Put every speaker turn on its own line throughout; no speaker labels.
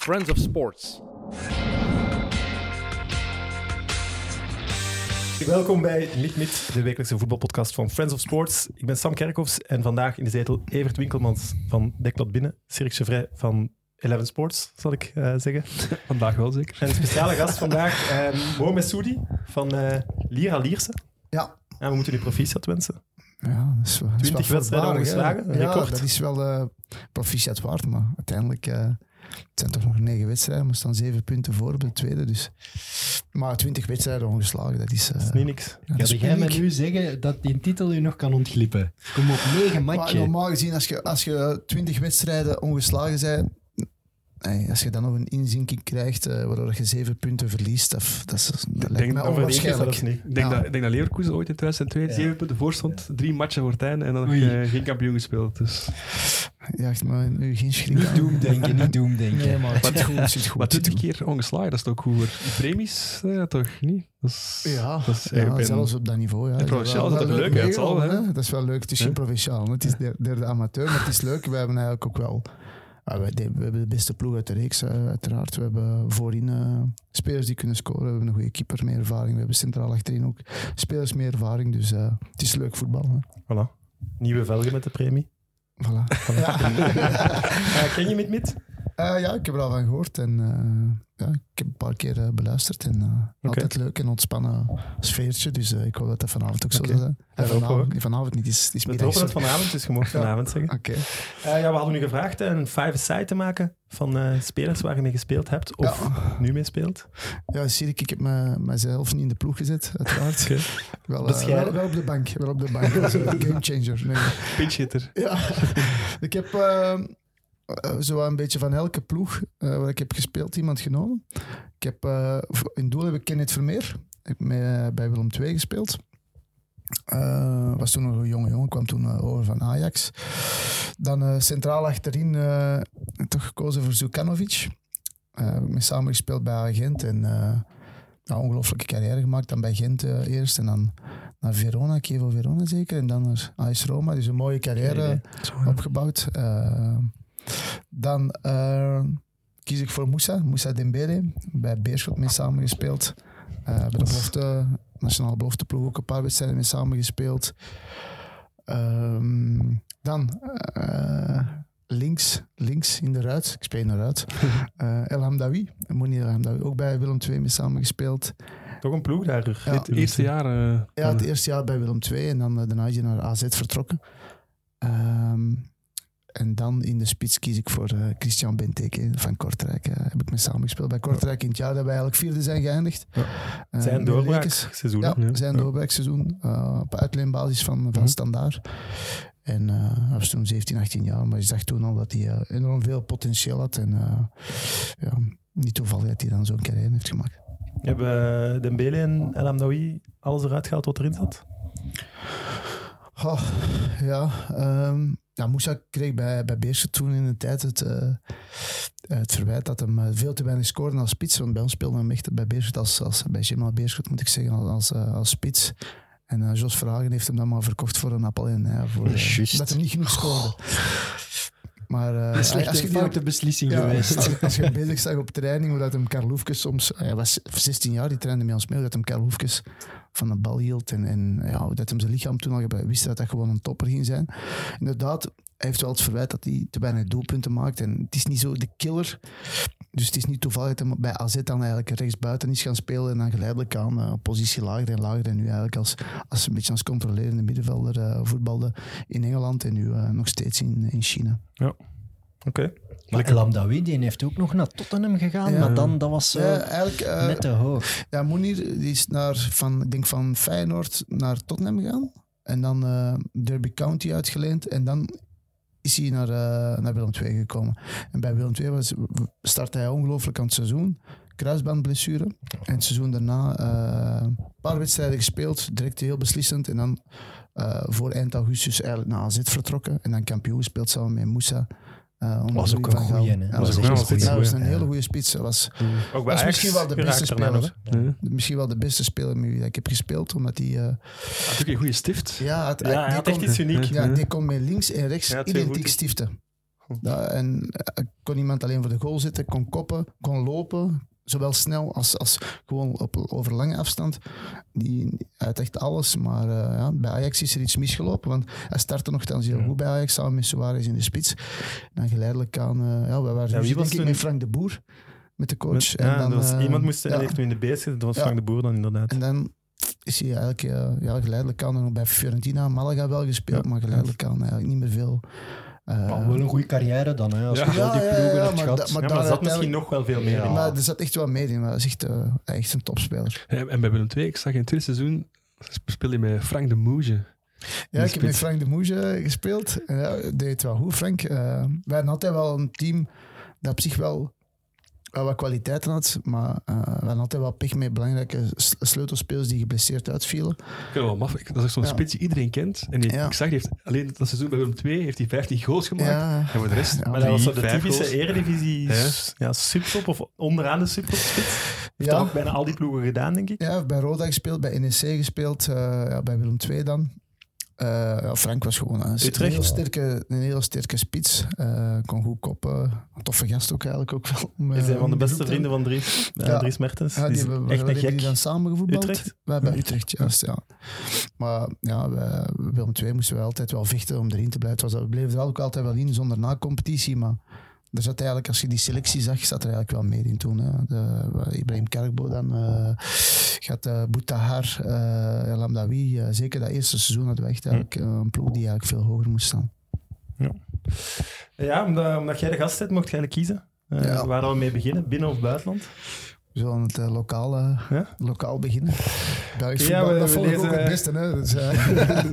Friends of Sports.
Welkom bij Niet de wekelijkse voetbalpodcast van Friends of Sports. Ik ben Sam Kerkhoffs en vandaag in de zetel Evert Winkelmans van Deklat Binnen, Cirque Chevret van Eleven Sports, zal ik eh, zeggen.
Vandaag wel zeker.
En een speciale gast vandaag, uh, Mohamed Soudi van uh, Lira Lierse.
Ja.
En we moeten u proficiat wensen.
Ja, dat is, wel,
20 wedstrijden ongeslagen,
ja, record. dat is wel uh, proficiat waard, maar uiteindelijk... Het zijn toch nog negen wedstrijden, maar staan zeven punten voor op de tweede. Dus. Maar twintig wedstrijden ongeslagen, dat is... Uh,
dat is niet niks.
Ja, Ga jij me nu zeggen dat die titel u nog kan ontglippen? Kom op negen matchen.
normaal gezien, als je, als je twintig wedstrijden ongeslagen bent, als je dan nog een inzinking krijgt uh, waardoor je zeven punten verliest, dat, dat, is, dat lijkt me onwaarschijnlijk.
Niet. Ik denk, ja. dat, ik denk dat Leverkusen ooit in 2002 ja. zeven punten voor stond, drie matchen voor het einde en dan nog uh, geen kampioen gespeeld. Dus.
Ja, echt maar nu geen schrik.
Niet doemdenken, niet doemdenken.
Nee, maar het zit goed, het zit goed.
Maar 20 keer ongeslagen, dat is toch goed voor premies? Ja, toch niet? Dat is,
ja,
dat is
ja zelfs op dat niveau. Ja.
provinciaal is dat toch leuk? Het zal,
hè? Dat is wel leuk. Het is geen provinciaal, het is derde amateur, maar het is leuk. We hebben eigenlijk ook wel we, we, hebben de beste ploeg uit de reeks, uh, uiteraard. We hebben voorin uh, spelers die kunnen scoren. We hebben een goede keeper, meer ervaring. We hebben centraal achterin ook spelers meer ervaring. Dus uh, het is leuk voetbal. Hè.
Voilà. Nieuwe velgen met de premie.
Voilà.
Ja. ken je Mit-Mit?
ja, ik heb er al van gehoord. En ja, ik heb een paar keer uh, beluisterd en uh, okay. altijd leuk en ontspannen sfeertje. Dus uh, ik hoop dat dat vanavond ook okay. zo is. Ja, vanavond, vanavond niet, is, is
Het hopen dat vanavond is, je mocht vanavond zeggen.
Oké.
Okay. ja, we hadden nu gevraagd een five-a-side te maken van spelers waar je mee gespeeld hebt of ja. nu mee speelt.
Ja, zie ik, ik heb me, mezelf niet in de ploeg gezet, uiteraard. Wel, wel, wel, op de bank, wel op de bank. Gamechanger. Nee.
Hitter.
Ja. ik heb uh, zo een beetje van elke ploeg uh, waar ik heb gespeeld iemand genomen. Ik heb, uh, in doel heb ik Kenneth Vermeer. Ik heb mee, bij Willem II gespeeld. was toen nog een jonge jongen, kwam toen over van Ajax. Dan centraal achterin toch gekozen voor Zukanovic. heb ik mee samen gespeeld bij Agent en een ongelooflijke carrière gemaakt. Dan bij Gent eerst en dan naar Verona, Chievo Verona zeker. En dan naar AS Roma. Dus een mooie carrière opgebouwd. Dan uh, kies ik voor Moussa, Moussa Dembele. Bij Beerschot mee samengespeeld. Uh, bij de belofte, nationale belofteploeg ook een paar wedstrijden mee samengespeeld. Um, dan uh, links, links in de ruit. Ik speel in de ruit. uh, El Hamdawi, Mounir El Hamdawi. Ook bij Willem II mee samengespeeld.
Toch een ploeg daar?
Ja, het eerste jaar? Uh,
ja, het eerste jaar bij Willem II. En dan daarna is hij naar AZ vertrokken. Um, en dan in de spits kies ik voor uh, Christian Benteke van Kortrijk. Uh, heb ik mee samengespeeld bij Kortrijk in het jaar dat wij eigenlijk vierde zijn geëindigd. Ja.
Uh, zijn doorbraakseizoen.
Ja, ja, zijn doorbraakseizoen. op uitleenbasis van, van Standaard. En hij was toen 17, 18 jaar, maar je zag toen al dat hij enorm veel potentieel had. En ja, niet toevallig dat hij dan zo'n carrière heeft gemaakt.
Hebben Dembele en El Amdawi alles eruit gehaald wat erin zat?
Oh, ja, um, ja, Moussa kreeg bij, bij Beerschot toen in de tijd het, uh, het verwijt dat hem veel te weinig scoorde als spits. Want bij ons speelde hij echt bij Beerschot, als, als, bij Gemma Beerschot moet ik zeggen, als, als, als spits. En uh, Jos Vragen heeft hem dan maar verkocht voor een appel ja, voor, dat hem niet genoeg scoorde.
Maar uh, als je foute beslissing
ja,
geweest.
Als, als, je bezig zag op training, hoe dat hem Karl Hoefkes soms... Hij was 16 jaar, die trainde met ons mee, hoe dat hem Karl Hoefkes van de bal hield. En, en ja, dat hem zijn lichaam toen al wist dat dat gewoon een topper ging zijn. Inderdaad, heeft wel het verwijt dat hij te weinig doelpunten maakt. En het is niet zo de killer. Dus het is niet toevallig dat hij bij AZ dan eigenlijk rechtsbuiten is gaan spelen en dan geleidelijk aan uh, positie lager en lager. En nu eigenlijk als, als een beetje als controlerende middenvelder uh, voetbalde in Engeland en nu uh, nog steeds in, in China.
Ja, oké. Okay.
Maar El Amdawi, die heeft ook nog naar Tottenham gegaan, ja. maar dan dat was ja, eigenlijk, uh, net te hoog.
Ja, Mounir die is naar, van, ik denk van Feyenoord naar Tottenham gegaan. En dan uh, Derby County uitgeleend. En dan is hij naar, naar Willem II gekomen. En bij Willem II was, startte hij ongelooflijk aan het seizoen. Kruisbandblessure. En het seizoen daarna een paar wedstrijden gespeeld. Direct heel beslissend. En dan voor eind augustus eigenlijk naar AZ vertrokken. En dan kampioen gespeeld samen met Moussa.
Uh, was ook een goeie.
Ja, was, ook een goeie. was een hele goede spits. was,
ook bij
was misschien wel de beste speler. Ja. Misschien wel de beste speler met wie ik heb gespeeld. Omdat hij... Uh,
had ook een goede stift.
Ja,
het, ja, hij had echt iets uniek.
Ja, die kon met links en rechts identiek stiften. en uh, kon iemand alleen voor de goal zitten, kon koppen, kon lopen, zowel snel als, als gewoon op, over lange afstand. Die, hij echt alles, maar uh, ja, bij Ajax is er iets misgelopen, want hij startte nogthans heel goed bij Ajax, samen met Suarez in de spits. En geleidelijk aan, uh, ja, we waren ja, wie was denk met Frank de Boer, met de coach. Met,
en dan, was, uh, iemand moest ja. heeft in de beest dat was Frank de Boer dan inderdaad.
En dan is hij eigenlijk ja, geleidelijk aan nog bij Fiorentina, Malaga wel gespeeld, maar geleidelijk aan eigenlijk niet meer veel
uh, wel een goede carrière dan, hè, als je ja, die ploegen ja, hebt
gehad. Maar, daar zat misschien nog wel veel meer in.
Maar er zat echt wel meer in. Maar is echt, uh, echt een topspeler.
en bij Willem II, ik zag in het tweede seizoen, speel je met Frank de Moege.
Ja, ik heb met Frank de Moege gespeeld. En ja, deed het wel goed, Frank. Uh, wij hadden altijd wel een team dat op zich wel wel wat kwaliteiten had, maar uh, we hadden altijd wel pech met belangrijke sleutelspelers die geblesseerd uitvielen.
Ik wel maf. Dat is zo'n ja. spits die iedereen kent. En die, ja. ik zag, heeft, alleen dat seizoen bij Willem 2 heeft hij 15 goals gemaakt. Ja. En voor de rest...
Ja, maar dat was zo de typische eredivisie ja. subtop of onderaan de subtop spits. Heeft ja. ook bijna al die ploegen gedaan, denk ik.
Ja, bij Roda gespeeld, bij NEC gespeeld, uh, ja, bij Willem 2 dan. Uh, Frank was gewoon een, een, heel sterke, een heel sterke spits. Uh, kon goed koppen. Een toffe gast ook eigenlijk ook wel.
Om, is een van de beste vrienden van Dries, ja. Dries Mertens. Ja, die, die hebben, echt een gek.
die dan samen gevoetbald. Utrecht? Wij bij Utrecht, juist, ja. Maar ja, wij, Willem II moesten we altijd wel vechten om erin te blijven. We bleven er ook altijd wel in, zonder na-competitie, maar er zat eigenlijk, als je die selectie zag, zat er eigenlijk wel meer in toen. Hè. De, Ibrahim Kerkbo dan, uh, gaat uh, Boutahar, uh, Lamdawi. Uh, zeker dat eerste seizoen hadden we echt eigenlijk, een ploeg die eigenlijk veel hoger moest staan.
Ja, ja omdat, omdat jij de gast bent, mocht jij kiezen. Ja. Waar we mee beginnen, binnen of buitenland?
We zullen het uh, lokaal, uh, ja? lokaal beginnen. Belgisch ja, voetbal, we, dat vond ik ook het beste. Hè? Dus, uh.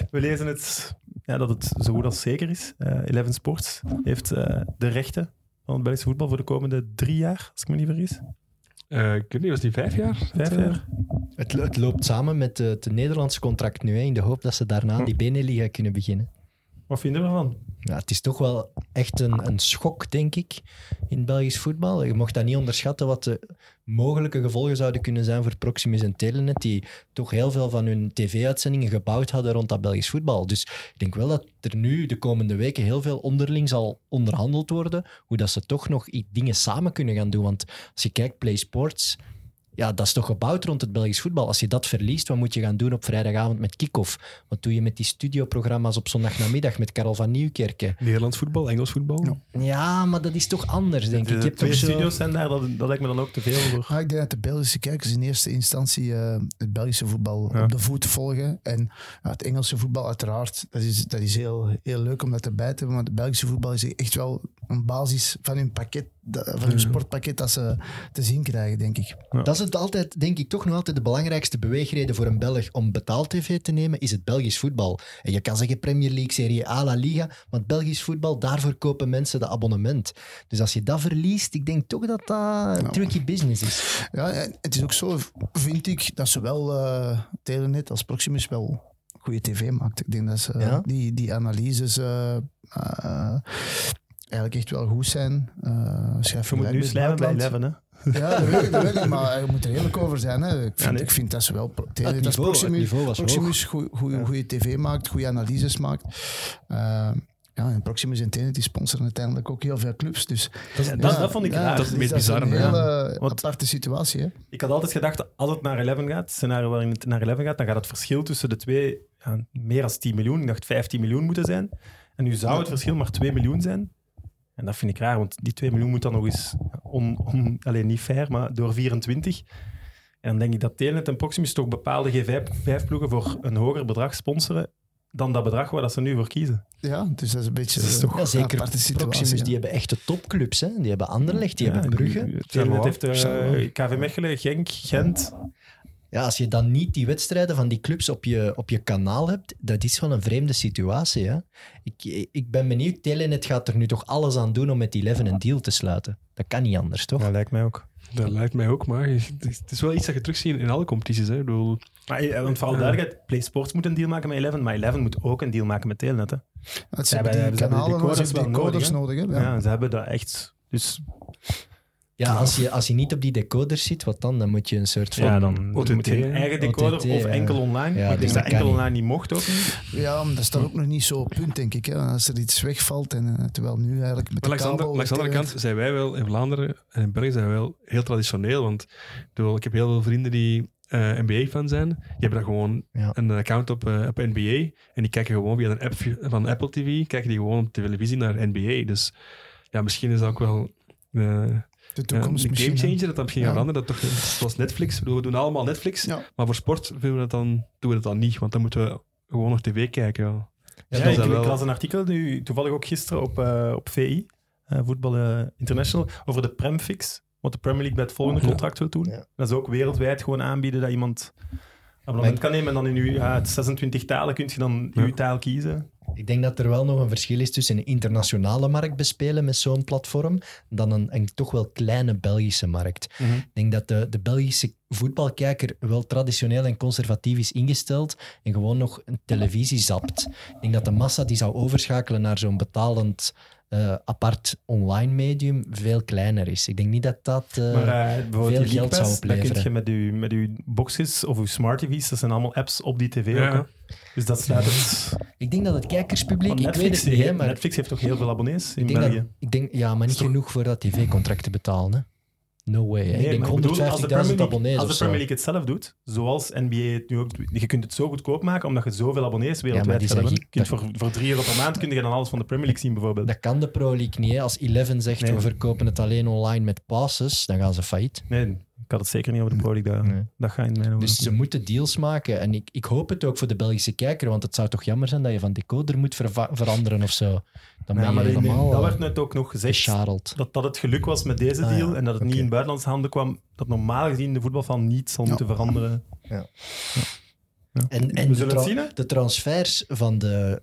we lezen het ja, dat het zo goed als zeker is. Uh, Eleven Sports heeft uh, de rechten van het Belgische voetbal voor de komende drie jaar, als ik me niet vergis.
Uh, ik weet niet, was die vijf jaar?
Vijf jaar.
Het, het, loopt samen met het Nederlandse contract nu, hè, in de hoop dat ze daarna hm. die Beneliga kunnen beginnen.
Wat vinden we ervan?
Ja, het is toch wel echt een, een schok, denk ik, in Belgisch voetbal. Je mocht dat niet onderschatten wat de mogelijke gevolgen zouden kunnen zijn voor Proximus en Telenet, die toch heel veel van hun tv-uitzendingen gebouwd hadden rond dat Belgisch voetbal. Dus ik denk wel dat er nu de komende weken heel veel onderling zal onderhandeld worden, hoe dat ze toch nog dingen samen kunnen gaan doen. Want als je kijkt, Play Sports ja, dat is toch gebouwd rond het Belgisch voetbal. Als je dat verliest, wat moet je gaan doen op vrijdagavond met kick-off? Wat doe je met die studioprogramma's op zondagnamiddag met Karel van Nieuwkerken?
Nederlands voetbal, Engels voetbal?
Ja, maar dat is toch anders, denk de, ik.
De twee studio's zijn daar, dat, dat lijkt me dan ook te veel voor.
Ah, ik denk dat de Belgische kijkers in eerste instantie uh, het Belgische voetbal op de voet volgen. En het Engelse voetbal uiteraard, dat is, dat is heel, heel leuk om dat erbij te hebben. Maar het Belgische voetbal is echt wel een basis van hun pakket, van hun sportpakket dat ze te zien krijgen, denk ik.
Dat is het altijd, denk ik, toch nog altijd de belangrijkste beweegreden voor een Belg om betaal-tv te nemen, is het Belgisch voetbal. En je kan zeggen Premier League, Serie A, La Liga, want Belgisch voetbal, daarvoor kopen mensen de abonnement. Dus als je dat verliest, ik denk toch dat dat een tricky business is.
Ja, het is ook zo, vind ik, dat zowel uh, Telenet als Proximus wel goede tv maakt. Ik denk dat ze die, die analyses uh, uh, eigenlijk echt wel goed zijn. Uh,
schrijf je moet nu slijmen bij Eleven, hè?
Ja, dat weet, ik, dat weet ik, maar je moet er eerlijk over zijn. Hè. Ik, vind, ja, nee. ik vind dat ze wel... Het niveau, Proximus, Proximus goede tv maakt, goede analyses maakt. Uh, ja, en Proximus en Tenet die sponsoren uiteindelijk ook heel veel clubs. Dus,
dat, ja, dat, dat vond ik raar.
Dat is het meest bizarre.
een hele aparte situatie. Hè?
Ik had altijd gedacht, als het naar 11 gaat, het scenario waarin het naar 11 gaat, dan gaat het verschil tussen de twee ja, meer dan 10 miljoen. Ik dacht 15 miljoen moeten zijn. En nu zou het verschil maar 2 miljoen zijn. En dat vind ik raar, want die 2 miljoen moet dan nog eens, on, on, alleen niet fair, maar door 24. En dan denk ik dat Telenet en Proximus toch bepaalde G5-ploegen voor een hoger bedrag sponsoren dan dat bedrag waar dat ze nu voor kiezen.
Ja, dus dat is een beetje is toch
ja, zeker. Proximus, die hebben echte topclubs. Hè? Die hebben Anderlecht, die ja, hebben Brugge.
Telenet heeft uh, KV Mechelen, Genk, Gent.
Ja, als je dan niet die wedstrijden van die clubs op je, op je kanaal hebt, dat is wel een vreemde situatie. Hè? Ik, ik ben benieuwd, Telenet gaat er nu toch alles aan doen om met die Eleven een deal te sluiten. Dat kan niet anders, toch?
Dat lijkt mij ook.
Dat lijkt mij ook, maar het is wel iets dat je terugziet in alle competities. Hè? Ik bedoel,
maar, eh, want vooral duidelijkheid, Play Sports moet een deal maken met Eleven, maar Eleven moet ook een deal maken met Telenet. Hè.
ze hebben die, kanalen, die coders, wel nodig, nodig hè?
Ja. ja. ze hebben dat echt... Dus
Ja, als je, als je niet op die decoders zit, wat dan? Dan moet je een soort van...
Ja, dan
OTT,
moet je een eigen decoder
OTT,
of enkel online.
Ja,
maar ik
dus
denk
dat
dat enkel online niet mocht ook niet.
Ja, maar dat staat ook nog niet zo op punt, denk ik. Hè. Als er iets wegvalt, en, eh, terwijl nu eigenlijk met
Maar
de
langs de, andere,
kabel...
langs de andere kant zijn wij wel in Vlaanderen en in België zijn wij wel heel traditioneel. Want ik, bedoel, ik heb heel veel vrienden die eh, NBA-fan zijn. Die hebben dan gewoon
Ja.
een account op, eh, op NBA. En die kijken gewoon via een app van Apple TV. Kijken die gewoon op televisie naar NBA. Dus ja, misschien is dat ook wel
de toekomst hè.
gamechanger. Dat dat misschien
Ja.
gaat veranderen. Dat toch, zoals Netflix. Bedoel, we doen allemaal Netflix.
Ja.
Maar voor sport vinden we dat dan, doen we dat dan niet. Want dan moeten we gewoon nog tv kijken. Ja.
Ja,
is
ik,
wel-
ik las een artikel nu, toevallig ook gisteren op, eh, op VI, eh, Voetbal eh, International, over de Premfix. Wat de Premier League bij het volgende
Ja.
contract wil doen.
Ja.
Dat is ook wereldwijd gewoon aanbieden dat iemand abonnement kan nemen. En dan in uw ja, het 26 talen kun je dan
Ja.
uw taal kiezen.
Ik denk dat er wel nog een verschil is tussen een internationale markt bespelen met zo'n platform dan een, een toch wel kleine Belgische markt. Ik denk dat de, de Belgische voetbalkijker wel traditioneel en conservatief is ingesteld en gewoon nog een televisie zapt. Ik denk dat de massa die zou overschakelen naar zo'n betalend eh, apart online medium veel kleiner is. Ik denk niet dat dat...
Maar bijvoorbeeld
veel geld
League
zou
Pass, dat kun
opleveren.
je met uw, met uw boxjes of uw smart TV's, dat zijn allemaal apps op die tv
Ja.
ook. hè. Dus dat sluit het...
ik denk dat het kijkerspubliek...
Want
Ik weet
Netflix,
het niet, hè, maar
Netflix heeft toch heel veel abonnees in
ik denk, dat,
België?
ik denk... Ja, maar niet
toch-
genoeg voor dat tv-contract te betalen. Hè. No way.
Nee,
ik denk
als de
150.000
Premier League-
abonnees
Als
of
de
zo.
Premier League het zelf doet, zoals NBA het nu ook doet, je kunt het zo goedkoop maken, omdat je zoveel abonnees wereldwijd
gi-
kunt voor, voor 3 euro per maand kun je dan alles van de Premier League zien, bijvoorbeeld.
Dat kan de Pro League niet. Hè. Als Eleven zegt
Nee.
we verkopen het alleen online met passes, dan gaan ze failliet.
Nee, had het zeker niet over de Pro League. Dat,
Nee.
dat gaat in mijn ogen
Dus ze moeten deals maken. En ik, ik hoop het ook voor de Belgische kijker, want het zou toch jammer zijn dat je van decoder moet veranderen of zo. Dan ben
Ja,
je
maar
helemaal
dat
eh,
werd net ook nog gezegd.
gescharreld.
Dat dat het geluk was met deze
Ah,
deal
ja.
en dat het niet in buitenlandse handen kwam. Dat normaal gezien de voetbalfan niet zal
Ja.
moeten veranderen.
En, en
We
de,
zullen
tra-
het zien, hè?
de transfers van de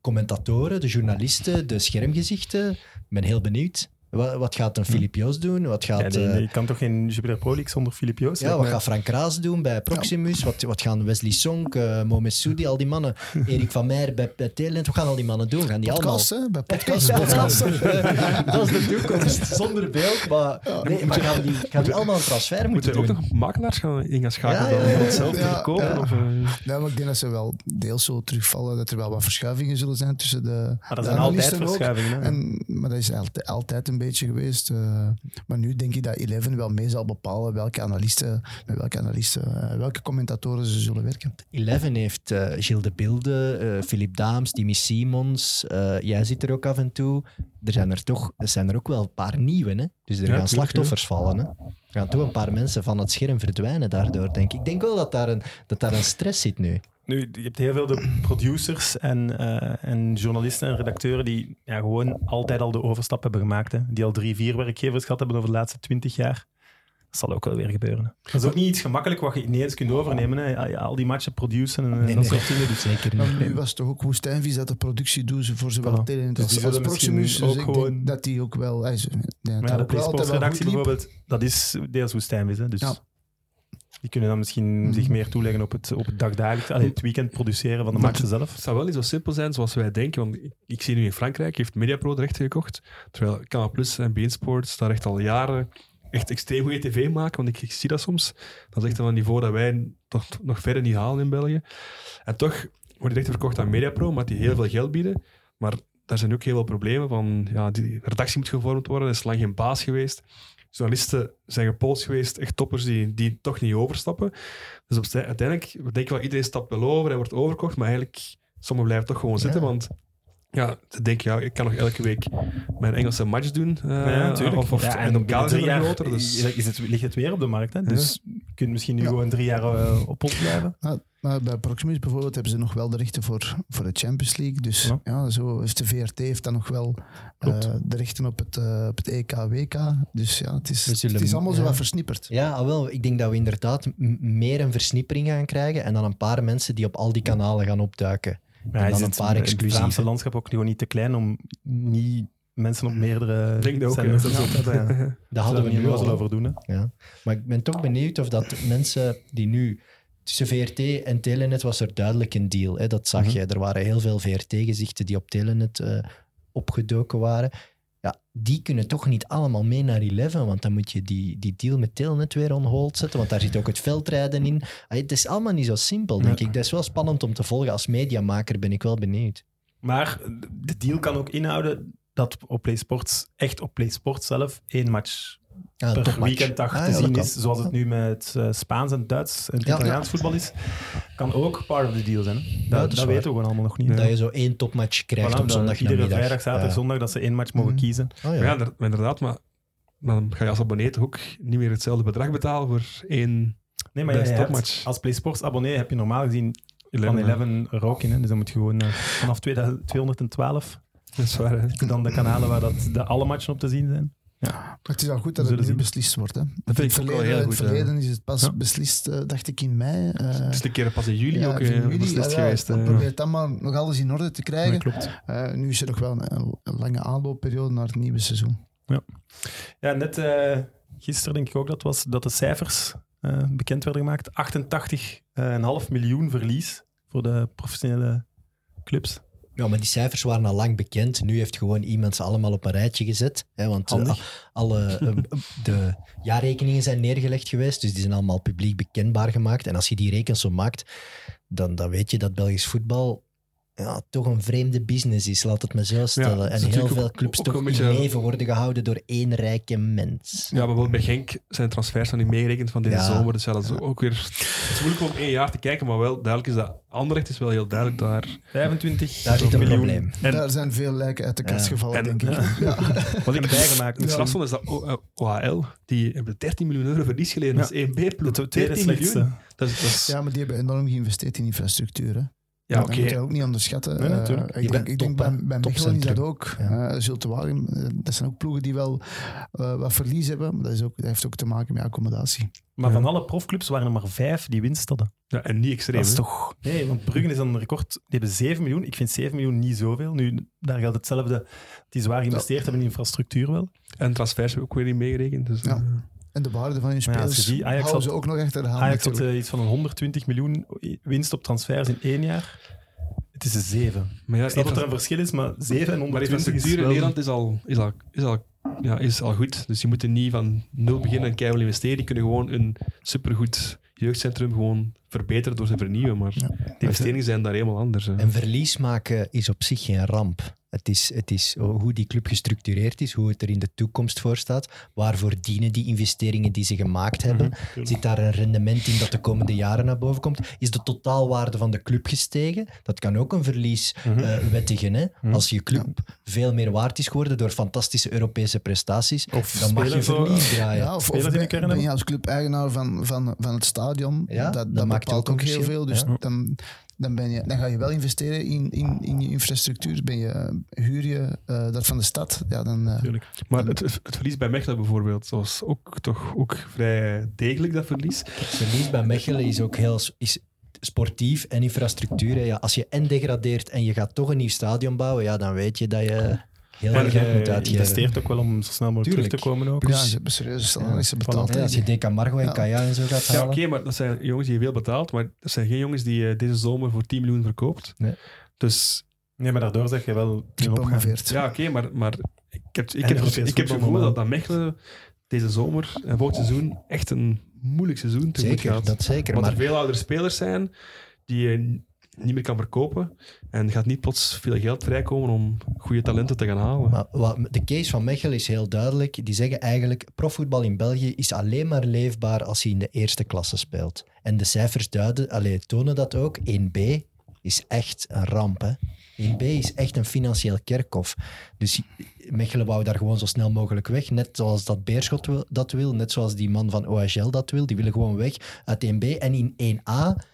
commentatoren, de journalisten, de schermgezichten. Ik ben heel benieuwd. Wat, wat gaat een Filip Joos doen? Wat
Ja,
gaat,
nee,
eh,
nee, je kan toch geen Jupiler Pro League zonder Filip Joos?
Ja, wat gaat Frank Raas doen bij Proximus? Wat, wat gaan Wesley Sonk, uh, Mohamed Soudi, al die mannen? Erik van Meijer bij, bij Telenet, wat gaan al die mannen doen? Gaan die
Podcast,
allemaal...
hè? Bij podcast.
Ja,
podcast.
dat is de toekomst, zonder beeld. Maar, nee, maar gaan, die, gaan die allemaal een transfer moeten
Moeten we ook
doen?
nog makelaars gaan, in gaan schakelen
Ja,
dan
ja, ja.
om het zelf te
Ja,
verkopen?
ja.
Of, eh,
Nee, maar ik denk dat ze wel deels zo terugvallen, dat er wel wat verschuivingen zullen zijn tussen de,
Maar dat
de
zijn altijd verschuivingen.
En, maar dat is altijd, altijd een beetje geweest. eh, maar nu denk ik dat Eleven wel mee zal bepalen welke analisten, met welke analisten, eh, welke commentatoren ze zullen werken.
Eleven heeft eh Gilles de Bilde, eh Philip Daams, Timmy Simons. eh, jij zit er ook af en toe. Er zijn er toch er zijn er ook wel een paar nieuwe. Hè? Dus er
Ja,
gaan slachtoffers vallen. Hè? Er gaan toch een paar mensen van het scherm verdwijnen daardoor, denk ik. Ik denk wel dat daar een, dat daar een stress zit nu.
Nu, je hebt heel veel de producers en, eh, en journalisten en redacteuren die ja, gewoon altijd al de overstap hebben gemaakt. Hè. Die al drie, vier werkgevers gehad hebben over de laatste twintig jaar. Dat zal ook wel weer gebeuren. hè. Dat is ook niet iets gemakkelijk wat je ineens kunt overnemen. Hè. Ja, ja, Al die matchen produceren en
Nee,
dat
nee.
soort dingen. Dus
Zeker
Maar
niet.
nu was het toch ook Woestijnvies dat de productie doet voor zowel
Voilà.
Telenet
Dus
als, Proximus. Dus
ook
ik
gewoon-
denk dat die ook wel... Dat
ja,
dat
de
liep.
bijvoorbeeld, dat is deels woestijnvis. Hè. Dus
Ja.
Die kunnen dan misschien
Mhm.
zich meer toeleggen op het, op het dagdagelijks, allee, het weekend produceren van de matchen zelf.
Het zou wel niet zo simpel zijn zoals wij denken. Want ik, ik zie nu in Frankrijk heeft Mediapro de rechten gekocht. Terwijl Canal Plus en Bein Sports daar echt al jaren echt extreem goede tv maken. Want ik, ik zie dat soms. Dat is echt een niveau dat wij toch nog verder niet halen in België. En toch worden die rechten verkocht aan Mediapro, omdat die heel veel geld bieden. Maar daar zijn ook heel veel problemen van. Ja, die redactie moet gevormd worden. Er is lang geen baas geweest. Journalisten zijn gepolst geweest, echt toppers die, die toch niet overstappen. Dus op, uiteindelijk, we denken wel, iedereen stapt wel over en wordt overkocht, maar eigenlijk, sommigen blijven toch gewoon zitten,
Ja.
want ja, ze denken, ja, ik kan nog elke week mijn Engelse match doen. eh,
Ja, tuurlijk.
Of, of,
Ja,
en groter. Dus,
is het, ligt het weer op de markt. Hè? Dus je kunt misschien nu
Ja.
gewoon drie jaar eh, op pot blijven.
Maar, maar bij Proximus bijvoorbeeld hebben ze nog wel de rechten voor, voor de Champions League. Dus
Ja.
ja, zo is de VRT heeft dan nog wel eh, de rechten op het, op het EK, WK. Dus ja, het is,
zullen-
het is allemaal zo
ja.
wat versnipperd.
Ja, ah, wel, ik denk dat we inderdaad meer een versnippering gaan krijgen en dan een paar mensen die op al die kanalen gaan opduiken.
Maar
dan
is
een
het
paar
Het
exclusieve.
Vlaamse landschap ook gewoon niet te klein om niet mensen op meerdere
Denk dat ook,
zenders
ja.
Dat hadden we nu
wel
al.
over doen. Hè.
Ja. Maar ik ben toch benieuwd of dat mensen die nu... Tussen VRT en Telenet was er duidelijk een deal. Hè? Dat zag
Mhm.
je. Er waren heel veel VRT-gezichten die op Telenet eh, opgedoken waren. Ja, die kunnen toch niet allemaal mee naar 11, want dan moet je die, die deal met Telnet weer on hold zetten, want daar zit ook het veldrijden in. Het is allemaal niet zo simpel, denk
Ja.
ik. Dat is wel spannend om te volgen. Als mediamaker ben ik wel benieuwd.
Maar de deal kan ook inhouden dat op PlaySports, echt op PlaySports zelf, één match
Ah,
per weekenddag
Ah,
te
ja,
zien is. Zoals het nu met eh, Spaans en Duits en het
Ja.
Italiaans voetbal is. Kan ook part of the deal zijn. Hè? Dat, weten we gewoon allemaal nog niet.
Dat je zo één topmatch krijgt
Voilà,
op zondag
Iedere vrijdag, zaterdag, zondag dat ze één match mogen
Mhm.
kiezen.
Oh,
Maar
ja.
ja, inder- inderdaad, maar dan ga je als abonnee toch ook niet meer hetzelfde bedrag betalen voor één
Nee, maar hebt,
topmatch.
als PlaySports abonnee heb je normaal gezien van
11.
11 er ook in. Hè? Dus dan moet je gewoon eh, vanaf 2000 212
Dat is waar, hè.
je dan de kanalen waar dat, de alle matchen op te zien zijn.
Maar het is al goed dat het nu beslist wordt. Hè.
Dat vind ik ook wel
verleden,
heel
in
goed.
het
ja.
verleden is het pas
Ja.
beslist, eh, dacht ik, in mei. eh,
Het is een keer pas in juli
ja,
ook
in
eh,
juli.
beslist
Ah, ja,
geweest.
dan probeer het dan maar nog alles in orde te krijgen.
Klopt.
Nu is er nog wel een, een lange aanloopperiode naar het nieuwe seizoen.
Ja, net eh, gisteren denk ik ook dat was dat de cijfers bekend werden gemaakt. 88,5 miljoen verlies voor de professionele clubs.
Ja, maar die cijfers waren al lang bekend. Nu heeft gewoon iemand ze allemaal op een rijtje gezet. Hè, want eh, alle, eh, de jaarrekeningen zijn neergelegd geweest, dus die zijn allemaal publiek bekendbaar gemaakt. En als je die rekensom maakt, dan, dan weet je dat Belgisch voetbal ja, toch een vreemde business is, laat het me zo stellen. en heel veel clubs
ook
toch in
beetje-
leven worden gehouden door één rijke mens.
Ja, maar bijvoorbeeld bij Genk zijn transfers nog niet meegerekend van deze
Ja.
zomer. Dus ja, dat is ook weer... Het is moeilijk om één jaar te kijken, maar wel duidelijk is dat Anderlecht is wel heel duidelijk daar.
25
Daar zit een
miljoen.
probleem.
En-
Daar zijn veel lijken uit de kast
Ja.
gevallen,
En-
denk ik.
Ja.
Ja.
Wat ik
bijgemaakt.
Het strafste vond is dat O- eh, OHL, die hebben 13 miljoen euro verlies geleden.
Ja.
Dat is 1B-ploeg.
De tweede
13
slechtste.
miljoen. Dat is, dat is, ja,
ja, maar die hebben enorm geïnvesteerd in infrastructuur. Hè.
Oké.
Dat moet je ook niet onderschatten.
Nee,
Eh,
natuurlijk.
Die
ik denk, ik denk bij, bij Mechelen is dat ook.
Ja.
Eh, Zulte Waregem, eh, dat zijn ook ploegen die wel eh, wat verlies hebben. Maar dat, is ook, dat heeft ook te maken met accommodatie.
Maar
Ja.
van alle profclubs waren er maar vijf die winst hadden.
Ja, en niet extreem.
Dat is toch... Nee, want Bruggen is dan een record. Die hebben 7 miljoen. Ik vind 7 miljoen niet zoveel. Nu, daar geldt hetzelfde. Die zwaar geïnvesteerd hebben in infrastructuur wel.
En transfers hebben ook weer niet meegerekend. Dus,
Ja. En de waarde van hun
ja, als
spelers
je ziet, Ajax
houden
had-
ze ook nog achter de hand.
Ajax had eh, iets van een 120 miljoen winst op transfers in één jaar. Het is een 7.
maar ja,
Ik snap dat er een verschil is, maar 7 en
maar
120 is
infrastructuur in. Nederland is al, is, al, is, al, ja, is al goed. Dus je moet er niet van nul beginnen en keihard investeren. Die kunnen gewoon een supergoed jeugdcentrum gewoon verbeteren door te vernieuwen. Maar
Ja.
de investeringen zijn daar helemaal anders. hè.
En verlies maken is op zich geen ramp. Het is, het is hoe die club gestructureerd is, hoe het er in de toekomst voor staat. Waarvoor dienen die investeringen die ze gemaakt hebben? Zit daar een rendement in dat de komende jaren naar boven komt? Is de totaalwaarde van de club gestegen? Dat kan ook een verlies
Mhm.
eh, wettigen. Hè?
Mhm.
Als je club veel meer waard is geworden door fantastische Europese prestaties,
Of
dan mag je verlies draaien.
Ja, of, ben, je als club-eigenaar van, van, van het stadion.
Ja,
dat
dat
dat
maakt
bepaalt
ook
ook heel veel. Dus
Ja.
dan, dan, ben je, dan ga je wel investeren in, in, in je infrastructuur. Ben je, huur je eh, dat van de stad. Ja, dan, eh.
Maar het, het verlies bij Mechelen bijvoorbeeld, dat was ook, toch ook vrij degelijk, dat verlies.
Het verlies bij Mechelen is ook heel is sportief en infrastructuur. hè. Ja, als je en degradeert en je gaat toch een nieuw stadion bouwen, ja, dan weet je dat je heel
En
geld moet
je
uitgeven.
investeert ook wel om zo snel mogelijk
Tuurlijk.
terug te komen ook.
ja, ze hebben serieuze salarissen
Ja,
betaald.
voilà.
Ja, als je Decamargo en
Ja.
Kaya en zo gaat
Ja,
halen.
oké, maar dat zijn jongens die je veel betaalt, maar dat zijn geen jongens die je deze zomer voor 10 miljoen verkoopt.
Nee.
Dus
Nee, maar daardoor zeg je wel.
Gepromoveerd.
ja, oké, maar, maar ik heb, ik
En
heb, ik heb het gevoel
normaal.
dat, dat Mechelen deze zomer en volgend seizoen echt een moeilijk seizoen tegemoet
Zeker,
gaat.
dat zeker.
Want
Maar
er veel oudere spelers zijn die n- niet meer kan verkopen en gaat niet plots veel geld vrijkomen om goede talenten te gaan halen.
Maar de case van Mechelen is heel duidelijk. Die zeggen eigenlijk, profvoetbal in België is alleen maar leefbaar als je in de eerste klasse speelt. En de cijfers duiden, allee, tonen dat ook. 1B is echt een ramp. Hè? 1B is echt een financieel kerkhof. Dus Mechelen wou daar gewoon zo snel mogelijk weg. Net zoals dat Beerschot dat wil. Net zoals die man van OHL dat wil. Die willen gewoon weg uit 1B. En in 1A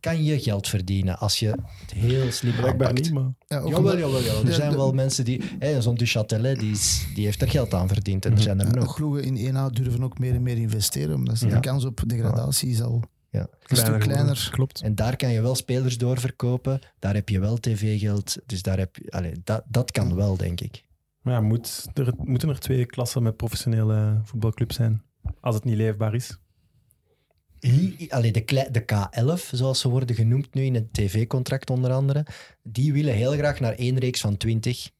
kan je geld verdienen als je het heel slim
Blijkbaar
aanpakt.
niet, maar...
Ja, ook
Jawel, jawel, jawel. Er
Ja,
zijn
de-
wel mensen die... Hè, Zo'n Duchatelet, die, is- die heeft er geld aan verdiend. En er zijn er
Ja,
nog.
ploegen in 1A durven ook meer en meer investeren. Omdat
Ja.
de kans op degradatie is al
Ja.
een stuk
Kleiner
kleiner.
Klopt.
En daar kan je wel spelers doorverkopen. Daar heb je wel tv-geld. Dus daar heb je... Allee, dat, dat kan wel, denk ik.
Maar ja, moet er, moeten er twee klassen met professionele voetbalclubs zijn? Als het niet leefbaar is.
Allee, de, de K11, zoals ze worden genoemd nu in het tv-contract onder andere, die willen heel graag naar één reeks van 20.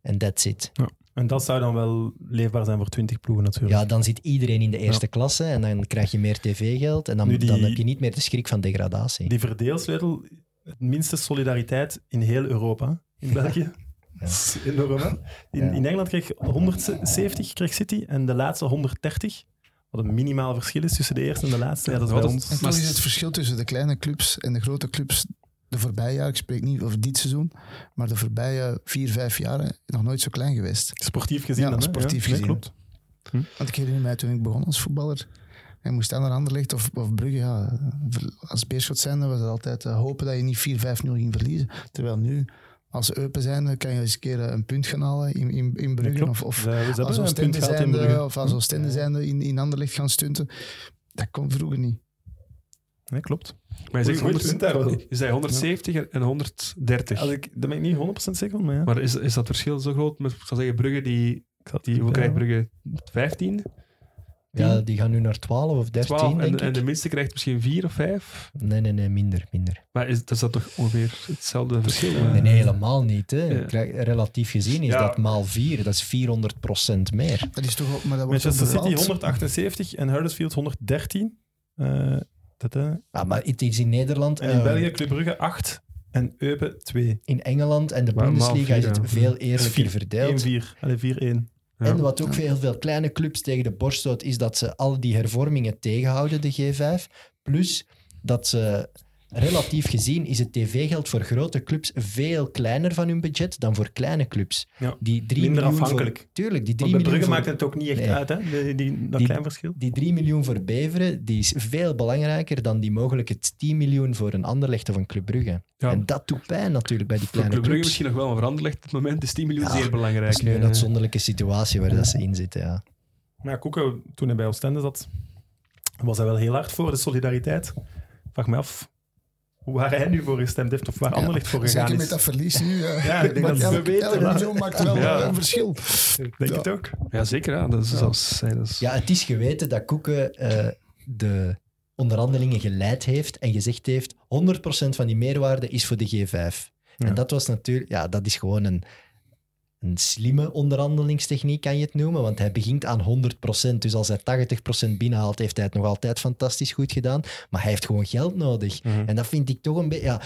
En that's it.
Ja. En dat zou dan wel leefbaar zijn voor 20 ploegen natuurlijk.
Ja, dan zit iedereen in de eerste klasse en dan krijg je meer tv-geld en dan,
die-
dan heb je niet meer de schrik van degradatie.
Die verdeelsleutel, het minste solidariteit in heel Europa. In België. Dat is enorm, hè? In,
Ja.
in Engeland kreeg 170 kreeg City en de laatste 130. Wat een minimaal verschil is tussen de eerste en de laatste. Ja, dat is
Ja,
ons.
En
Maar
toch is het verschil tussen de kleine clubs en de grote clubs de voorbije jaar, ik spreek niet over dit seizoen, maar de voorbije vier, vijf jaren nog nooit zo klein geweest.
Sportief gezien
Ja,
dan,
sportief
nee,
gezien.
klopt.
Want ik herinner mij toen ik begon als voetballer, en moest aan naar Anderlecht of, of Brugge, ja, als Beerschot zijnde was het altijd eh, hopen dat je niet 4-5-0 ging verliezen. Terwijl nu, als Eupen zijnde, kan je eens een keer eh, een punt gaan halen in, in, in Brugge. of, of
Ze- ze hebben
als
een
Oostende
punt gehad in
zijnde,
Brugge.
of als Oostende zijnde in, in Anderlecht gaan stunten. Dat kon vroeger niet.
Nee, klopt.
Maar je zegt
Goed
100
punt daar wel.
je zei 170 en 130.
Als ik, daar ben ik niet 100% zeker van, maar ja.
Maar is, is dat verschil zo groot met, ik zou zeggen, Brugge, die, die hoe krijgt. Brugge 15?
Ja, die gaan nu naar 12 of 13,
12
denk
en,
ik.
en de minste krijgt misschien 4 of 5?
Nee, nee, nee, minder, minder.
Maar is, is dat toch ongeveer hetzelfde verschil?
Nee, nee, helemaal niet. Hè.
Ja.
Krijg- Relatief gezien is
Ja.
dat maal 4, dat is 400% meer.
Dat is toch ook, maar dat wordt
Manchester City
bepaald.
178 en Huddersfield 113. Eh, dat, hè.
Ja, maar het is in Nederland,
En in
eh,
België Club Brugge 8 en Eupen 2.
in Engeland en de
Maar
Bundesliga is
vier,
het
ja.
veel eerlijker
vier-
verdeeld.
1-4. Allee, 4-1.
En wat ook heel veel kleine clubs tegen de borst stoot, is dat ze al die hervormingen tegenhouden, de G5. Plus dat ze, relatief gezien, is het tv-geld voor grote clubs veel kleiner van hun budget dan voor kleine clubs.
Ja.
Die 3
Minder
miljoen
afhankelijk.
Voor, tuurlijk, die 3
Want bij
miljoen
Brugge
voor,
maakt het ook niet echt
Nee.
uit, hè? Die, die, dat
Die-
klein verschil.
die 3 miljoen voor Beveren, die is veel belangrijker dan die mogelijke 10 miljoen voor een Anderlecht of een Club Brugge.
Ja.
En dat doet pijn natuurlijk bij die
Voor
kleine
Club Brugge
clubs.
misschien nog wel, maar veranderd op het moment is 10 miljoen
Ja,
zeer belangrijk.
Dat is nu een uitzonderlijke situatie waar dat ze in zitten, ja.
Maar ja, toen hij bij Oostende zat, was hij wel heel hard voor de solidariteit. Vraag me af waar hij nu voor gestemd heeft of waar Anderlecht voor gegaan
Zeker met
is.
dat verlies nu. eh,
Ja, ik denk
maar
dat we weten,
elk
maar-
miljoen maakt wel
Ja.
eh, een verschil.
Ik denk
Ja.
het ook.
Ja, zeker. Ja. Dat is
Ja.
zelfs, ja, dat is-
Ja, het is geweten dat Koeken eh, de onderhandelingen geleid heeft en gezegd heeft 100% van die meerwaarde is voor de G5.
Ja.
En dat was natuurlijk, ja, dat is gewoon een, een slimme onderhandelingstechniek, kan je het noemen, want hij begint aan 100%. Dus als hij 80% binnenhaalt, heeft hij het nog altijd fantastisch goed gedaan. Maar hij heeft gewoon geld nodig.
Mhm.
En dat vind ik toch een beetje. Ja,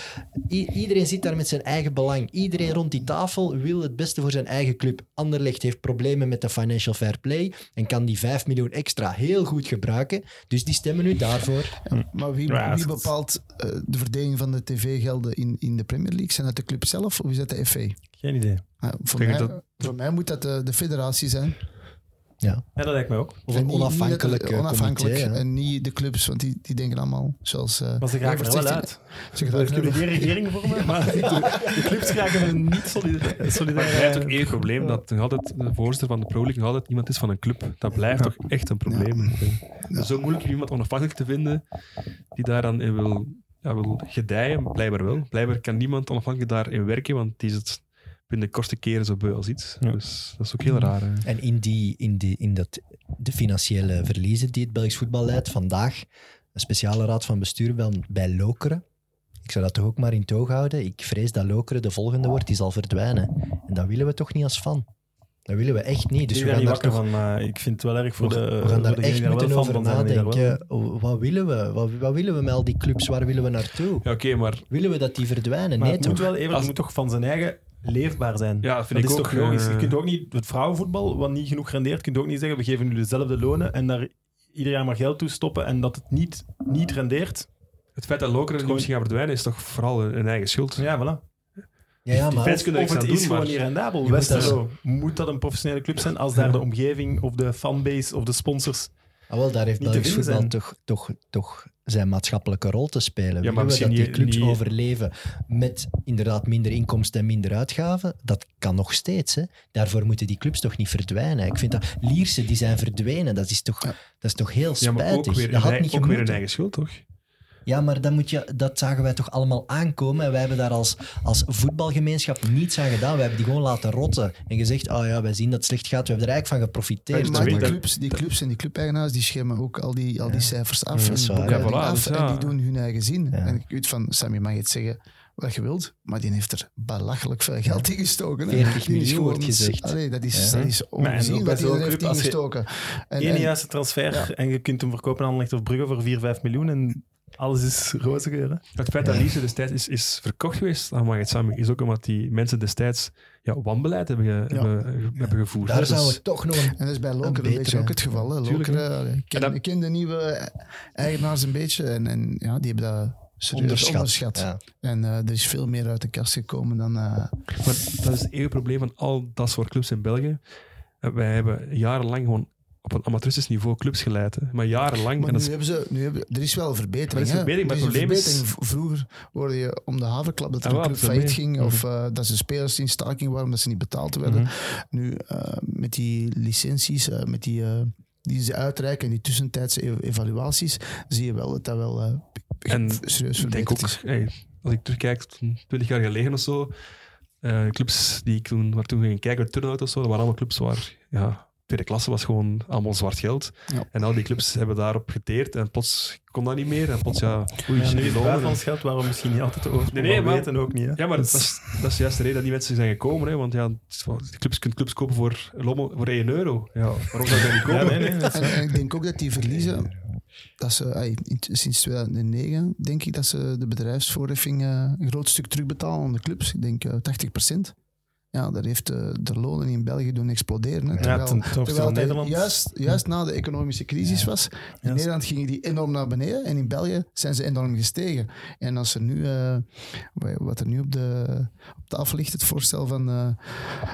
iedereen zit daar met zijn eigen belang. Iedereen rond die tafel wil het beste voor zijn eigen club. Anderlecht heeft problemen met de financial fair play en kan die 5 miljoen extra heel goed gebruiken. Dus die stemmen nu daarvoor.
Maar wie, bepaalt eh, de verdeling van de tv-gelden in, in de Premier League? Zijn dat de club zelf of is dat de FA?
Geen idee.
Ah, voor, mij,
dat-
voor mij moet dat de, de federatie zijn.
Ja.
Ja, dat lijkt mij ook.
Of een onafhankelijk eh,
onafhankelijk
comité. hè.
En niet de clubs, want die, die denken allemaal zoals... eh,
Maar ze raken
Evert
er wel uit.
Ze
kunnen geen regering vormen, maar de, de clubs raken er niet solidair.
Maar het blijft ook één probleem dat nog altijd de voorzitter van de Pro League nog altijd iemand is van een club. Dat blijft toch echt een probleem. Zo moeilijk om iemand onafhankelijk te vinden die daar dan in wil, ja, wil gedijen. Blijkbaar wel. Blijkbaar kan niemand onafhankelijk daarin werken, want die is het binnen de kortste keren zo beu als iets.
Ja.
Dus dat is ook heel raar. hè.
En in, die, in, die, in dat, de financiële verliezen die het Belgisch voetbal leidt, vandaag een speciale raad van bestuur bij, bij Lokeren. Ik zou dat toch ook maar in toog houden. Ik vrees dat Lokeren de volgende wordt, die zal verdwijnen. En dat willen we toch niet als fan. Dat willen we echt niet. Dus
ik
we
ben
gaan daar
wakker
toch
van, maar ik vind het wel erg voor
we,
de
we gaan
voor
daar echt moeten
wel
over
wel-
nadenken. Oh, Wat willen we? Wat, wat willen we met al die clubs? Waar willen we naartoe?
Ja, oké, maar
Willen we dat die verdwijnen?
Maar
nee,
het moet
toch?
wel even,
Als-
het moet toch van zijn eigen leefbaar zijn.
ja, dat vind
dat
ik
is
ook.
toch logisch.
eh,
Je kunt ook niet het vrouwenvoetbal, wat niet genoeg rendeert, kunt ook niet zeggen we geven nu dezelfde lonen en daar ieder jaar maar geld toe stoppen en dat het niet, niet rendeert.
het feit dat Lokeren
Gewoon-
misschien gaat verdwijnen is toch vooral een, een eigen schuld.
Ja, voilà.
Ja, ja,
die
maar
fans kunnen
Of
niks
het
aan
is
doen,
gewoon
maar-
niet rendabel.
Je moet dat-
Westerlo, moet dat een professionele club zijn als daar de omgeving of de fanbase of de sponsors...
Ah, wel, daar heeft
niet te
Belgisch voetbal
zijn.
toch, toch, toch zijn maatschappelijke rol te spelen.
maar
Willen we dat die clubs
niet-
overleven met inderdaad minder inkomsten en minder uitgaven? Dat kan nog steeds. Hè. Daarvoor moeten die clubs toch niet verdwijnen. Ik vind dat Lierse, die zijn verdwenen. Dat is toch, dat is toch heel
Ja, maar
spijtig.
ook weer,
dat had niet
ook weer een eigen schuld, toch?
Ja, maar dat, moet je, dat zagen wij toch allemaal aankomen. En wij hebben daar als, als voetbalgemeenschap niets aan gedaan. We hebben die gewoon laten rotten. En gezegd, oh ja, wij zien dat het slecht gaat. We hebben er eigenlijk van geprofiteerd.
Maar die clubs, die clubs en die clubeigenaars die schermen ook al die, al die cijfers af.
Ja,
en
waar.
Ja, voilà,
af
dus ja.
En die doen hun eigen zin.
Ja.
En ik weet van, Sammy mag je het zeggen, wat je wilt, maar die heeft er belachelijk veel geld in gestoken. hè.
40
Die is
miljoen wordt gezegd.
Allee, dat is,
Ja.
dat is ongezien wat hij er heeft ingestoken. En,
Eén juiste transfer
Ja.
en je kunt hem verkopen aan Anderlecht of Brugge voor 4, 5 miljoen en alles is roze geur. hè.
Het feit dat. Lise destijds is, is verkocht geweest aan Margit Sami is ook omdat die mensen destijds ja, wanbeleid hebben, ge-
Ja.
hebben, hebben gevoerd.
Daar
Dus-
het toch nog een...
En dat is bij Loker een,
betere,
beetje ook het geval. Hè.
Tuurlijk,
Loker, ik ken, de nieuwe eigenaars een beetje en, en ja, die hebben dat serieus
Onderschat.
onderschat.
Ja.
En eh, er is veel meer uit de kast gekomen dan... eh,
Maar dat is het eeuwige probleem van al dat soort clubs in België. Eh, Wij hebben jarenlang gewoon op een amateuristisch niveau clubs geleid. Hè. Maar jarenlang.
Maar
en
nu hebben ze, nu hebben, er is wel een verbetering.
Er is verbetering, maar het probleem is-
Vroeger hoorde je om de haverklap dat er
Ah,
een club failliet ging.
Mhm.
Of eh, dat ze spelers in staking waren omdat ze niet betaald werden.
Mhm.
Nu, eh, met die licenties, eh, met die, die ze uitreiken en die tussentijdse evaluaties, zie je wel dat dat wel
En
serieus
ik denk ook,
is.
hey, als ik terugkijk, toen 20 jaar geleden of zo, clubs die ik toen, waar toen ging kijken, Turnhout of zo, dat waren allemaal clubs waar, ja, tweede klasse was gewoon allemaal zwart geld.
Ja.
En al die clubs hebben daarop geteerd en plots kon dat niet meer. En plots, ja, oei,
Ja, nu is het
lonen.
buitenlands geld waar we misschien niet altijd de oorsprong
Nee, nee,
van
maar-
weten ook niet. Hè.
Ja, maar dat is, dat is juist de reden dat die mensen zijn gekomen. Hè? Want ja, de clubs, je kunt clubs kopen voor, lommel- voor 1 euro. Ja, waarom zou je dat niet kopen?
Ja, nee, nee,
En, en ik denk ook dat die verliezen, dat ze, ay, sinds 2009 denk ik dat ze de bedrijfsvoorheffing eh, een groot stuk terugbetalen aan de clubs. Ik denk eh 80 Ja, dat heeft eh, de lonen in België doen exploderen. Hè,
ja,
terwijl,
ten, ten opzichte
terwijl
van
het
Nederland.
juist, juist na de economische crisis was. In. Nederland gingen die enorm naar beneden en in België zijn ze enorm gestegen. En als er nu, eh, wat er nu op, de, op tafel ligt, het voorstel van, eh,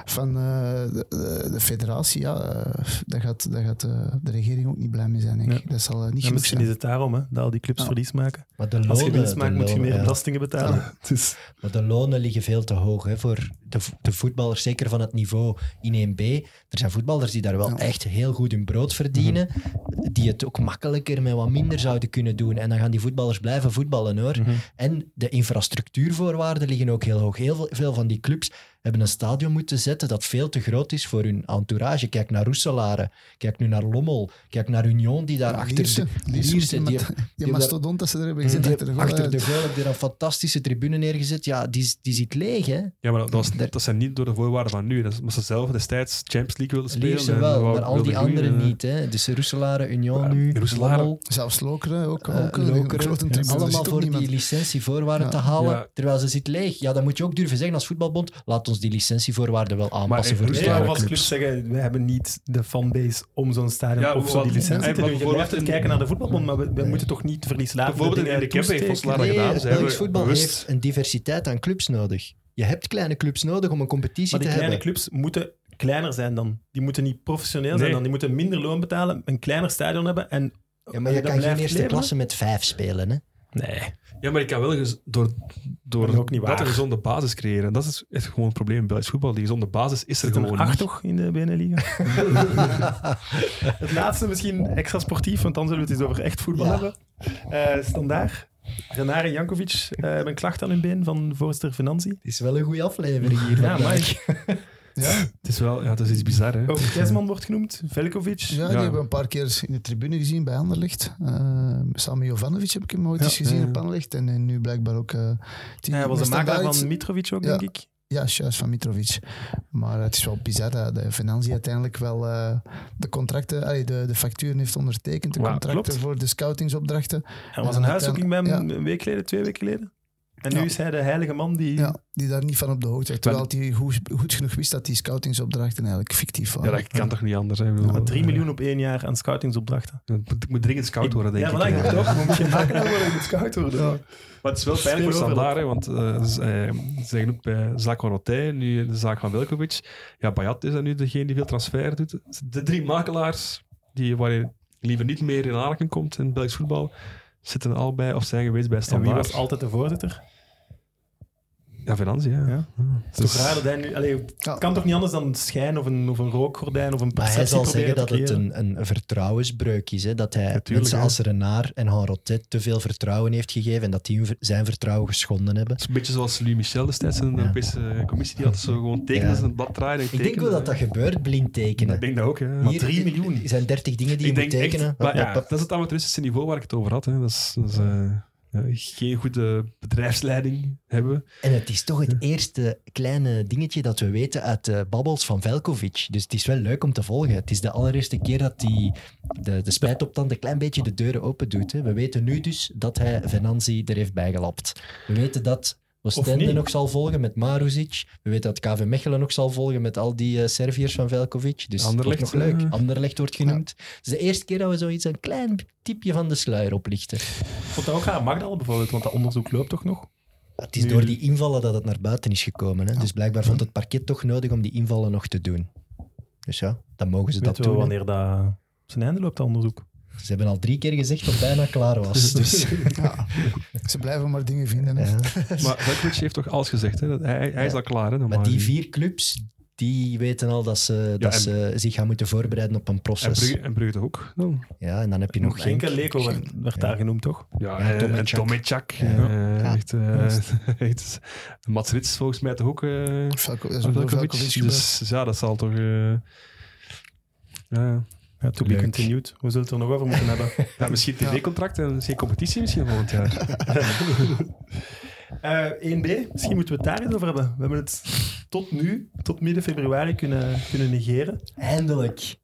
van eh, de, de- de federatie, ja, eh, daar gaat, daar gaat eh, de regering ook niet blij mee zijn. Denk ik.
Ja.
Dat zal niet
Ja, misschien
zijn.
is het daarom hè, dat al die clubs
Ja.
verlies maken.
Maar de
Als je
lonen,
winst maakt,
de
moet je
lonen,
meer
ja.
belastingen betalen. Dus,
Maar de lonen liggen veel te hoog hè, voor de, de voetballers, zeker van het niveau in 1B. Er zijn voetballers die daar wel
Ja.
echt heel goed hun brood verdienen, die het ook makkelijker met wat minder zouden kunnen doen. En dan gaan die voetballers blijven voetballen hoor.
Mhm.
En de infrastructuurvoorwaarden liggen ook heel hoog. Heel veel, veel van die clubs hebben een stadion moeten zetten dat veel te groot is voor hun entourage. Kijk naar Roeselare, kijk nu naar Lommel, kijk naar Union die daar achter
Lierse,
de,
Lierse,
Lierse,
die,
die-
ma- die
hebben
mastodont dat ze er hebben gezet achter de goal.
achter de goal heb je een fantastische tribune neergezet. Ja, die, die zit leeg, hè?
Ja, maar dat, was, dat zijn niet door de voorwaarden van nu. Dat omdat ze zelf destijds Champions League wilden spelen.
Lierse wel, maar al die anderen
eh.
niet. Hè? Dus Roeselare, Union
Ja,
nu,
Roeselare-
Lommel,
Zelfs Lokeren ook.
eh,
ook een
Lokeren.
grote tribune.
Allemaal
zit
voor die licentievoorwaarden te halen, terwijl ze zit leeg. Ja, dan moet je ook durven zeggen als voetbalbond, laat ons die licentievoorwaarden wel aanpassen
eh,
voor de
of als
clubs.
clubs zeggen, we hebben niet de fanbase om zo'n stadion
Ja,
of zo
wat-
die licentie
en
te doen. Je blijft kijken naar de voetbalbond, maar we, we moeten toch niet verlieslatende
Bijvoorbeeld in de Kemp heeft
Nee,
gedaan.
het
Ze
Belgisch
hebben
voetbal
bewust-
heeft een diversiteit aan clubs nodig. Je hebt kleine clubs nodig om een competitie
Maar die
te
kleine
hebben.
clubs moeten kleiner zijn dan. Die moeten niet professioneel zijn dan. Die moeten minder loon betalen, een kleiner stadion hebben en
Ja, maar je kan geen eerste
leven.
klasse met vijf spelen. Hè?
Nee.
Ja, maar ik kan wel door, door
Dat is ook niet
dat
waar.
een gezonde basis creëren. Dat is echt gewoon een probleem in Belgisch voetbal. Die gezonde basis is er
er
gewoon
acht
niet.
toch in de Beneliga? het laatste misschien extra sportief, want dan zullen we het eens over echt voetbal
Ja.
hebben. Eh standaard. Renare Jankovic eh hebben een klacht aan hun been van voorzitter Financiën.
Het is wel een goede aflevering hier.
Ja,
vandaag.
Ja,
Het is wel, ja, het is iets bizar. Hè?
Ook Kesman wordt genoemd, Velkovic.
ja, die
Ja.
hebben we een paar keer in de tribune gezien bij Anderlecht. Uh, samen met Jovanovic heb ik hem ooit
Ja,
eens gezien
ja, ja.
op Anderlecht. En, en nu blijkbaar ook... eh die,
Hij was de makelaar
standaard-
van Mitrovic ook,
Ja.
denk ik.
Ja, juist, van Mitrovic. Maar het is wel bizar dat de Financiën uiteindelijk wel eh, de contracten, allee, de, de facturen heeft ondertekend, de
Ja,
contracten
klopt.
voor de scoutingsopdrachten.
Er was
Ja,
een huiszoeking bij hem
ja.
een week geleden, twee weken geleden. En nu
Ja.
is hij de heilige man die...
Ja, die daar niet van op de hoogte was. Terwijl hij goed, goed genoeg wist dat die scoutingsopdrachten eigenlijk fictief
Ja,
waren.
dat kan toch niet anders. Hè? Ik bedoel,
Maar 3
eh,
miljoen op één jaar aan scoutingsopdrachten.
Het moet, moet dringend scout worden, denk
ja,
ik.
maar ik geen makelaar worden, je moet scout worden.
Ja.
Maar het is wel pijnlijk voor Standaard, hè, want eh, ze eh, ze zeggen ook bij van Rotij, nu de zaak van Velkovic. Ja, Bayat is dan nu degene die veel transfer doet. De drie makelaars die, waar je liever niet meer in aanraking komt in het Belgisch voetbal, zitten al bij of zijn geweest bij
En wie
Standaard.
was altijd de voorzitter?
Ja, Financiën, ja.
Ja. Het is toch raar dat hij nu... Allee, het kan toch niet anders dan een schijn of een, of een rookgordijn of een
Maar hij
perceptie
zal zeggen dat het een, een vertrouwensbreuk is. Hè? Dat hij
tuurlijk,
mensen
hè.
als Renard en Henrotet te veel vertrouwen heeft gegeven en dat die zijn vertrouwen geschonden hebben.
Het is een beetje zoals Louis Michel destijds in de
Ja.
Europese Commissie, die had zo gewoon tekenen
Ja.
het blad draaien. en
Ik denk
tekenen.
wel dat dat gebeurt, blind tekenen.
Ik denk dat ook, hè.
Maar
Hier-
3 miljoen.
Er zijn 30 dingen die
Ik
je moet
echt,
tekenen.
maar ja, dat is het amateuristische niveau waar ik het over had. Hè. Dat is, dat is, eh, eh, geen goede bedrijfsleiding hebben.
En het is toch het eerste kleine dingetje dat we weten uit de babbels van Velkovic. Dus het is wel leuk om te volgen. Het is de allereerste keer dat hij de, de spijtoptand een klein beetje de deuren open doet. Hè. We weten nu dus dat hij Venanzi er heeft bijgelapt. We weten dat Oostende nog zal volgen met Maruzic. We weten dat KV Mechelen nog zal volgen met al die eh, Serviërs van Velkovic. Dus
Anderlecht,
nog leuk.
eh.
Anderlecht wordt genoemd. Het is de eerste keer dat we zoiets een klein tipje van de sluier oplichten.
Ik vond dat ook raar, Magdal bijvoorbeeld, want dat onderzoek loopt toch nog?
Het is
Nu-
door die invallen dat het naar buiten is gekomen. Hè? Dus blijkbaar vond het parket toch nodig om die invallen nog te doen. Dus ja, dan mogen ze dat doen. hè.
wanneer dat zijn einde loopt, dat onderzoek?
Ze hebben al drie keer gezegd dat het bijna klaar was. Dus,
Ja, ze blijven maar dingen vinden. hè.
ja.
Maar Velkovic heeft toch alles gezegd. Hè? Dat- Hij, hij is al klaar. Hè,
Maar
normaal
die
gezien.
vier clubs, die weten al dat ze, dat
en-
ze zich gaan moeten voorbereiden op een
En
proces.
Brugge, en Brugge toch ook?
Ja, en dan heb je nog geen...
Enkel Leko werd, werd daar genoemd, toch?
Ja,
Ja,
en- en Mats Rits volgens mij toch ook. eh,
Velko, dat is ook door
Velkovic.
Velkovic gebeurd.
dus ja, dat zal toch... eh, ja.
Ja, to be
Leuk.
continued. We zullen het er nog over moeten hebben.
Ja, misschien tv-contract en misschien competitie misschien volgend jaar.
Eh 1B, misschien moeten we het daar eens over hebben. We hebben het tot nu, tot midden februari, kunnen, kunnen negeren.
Eindelijk.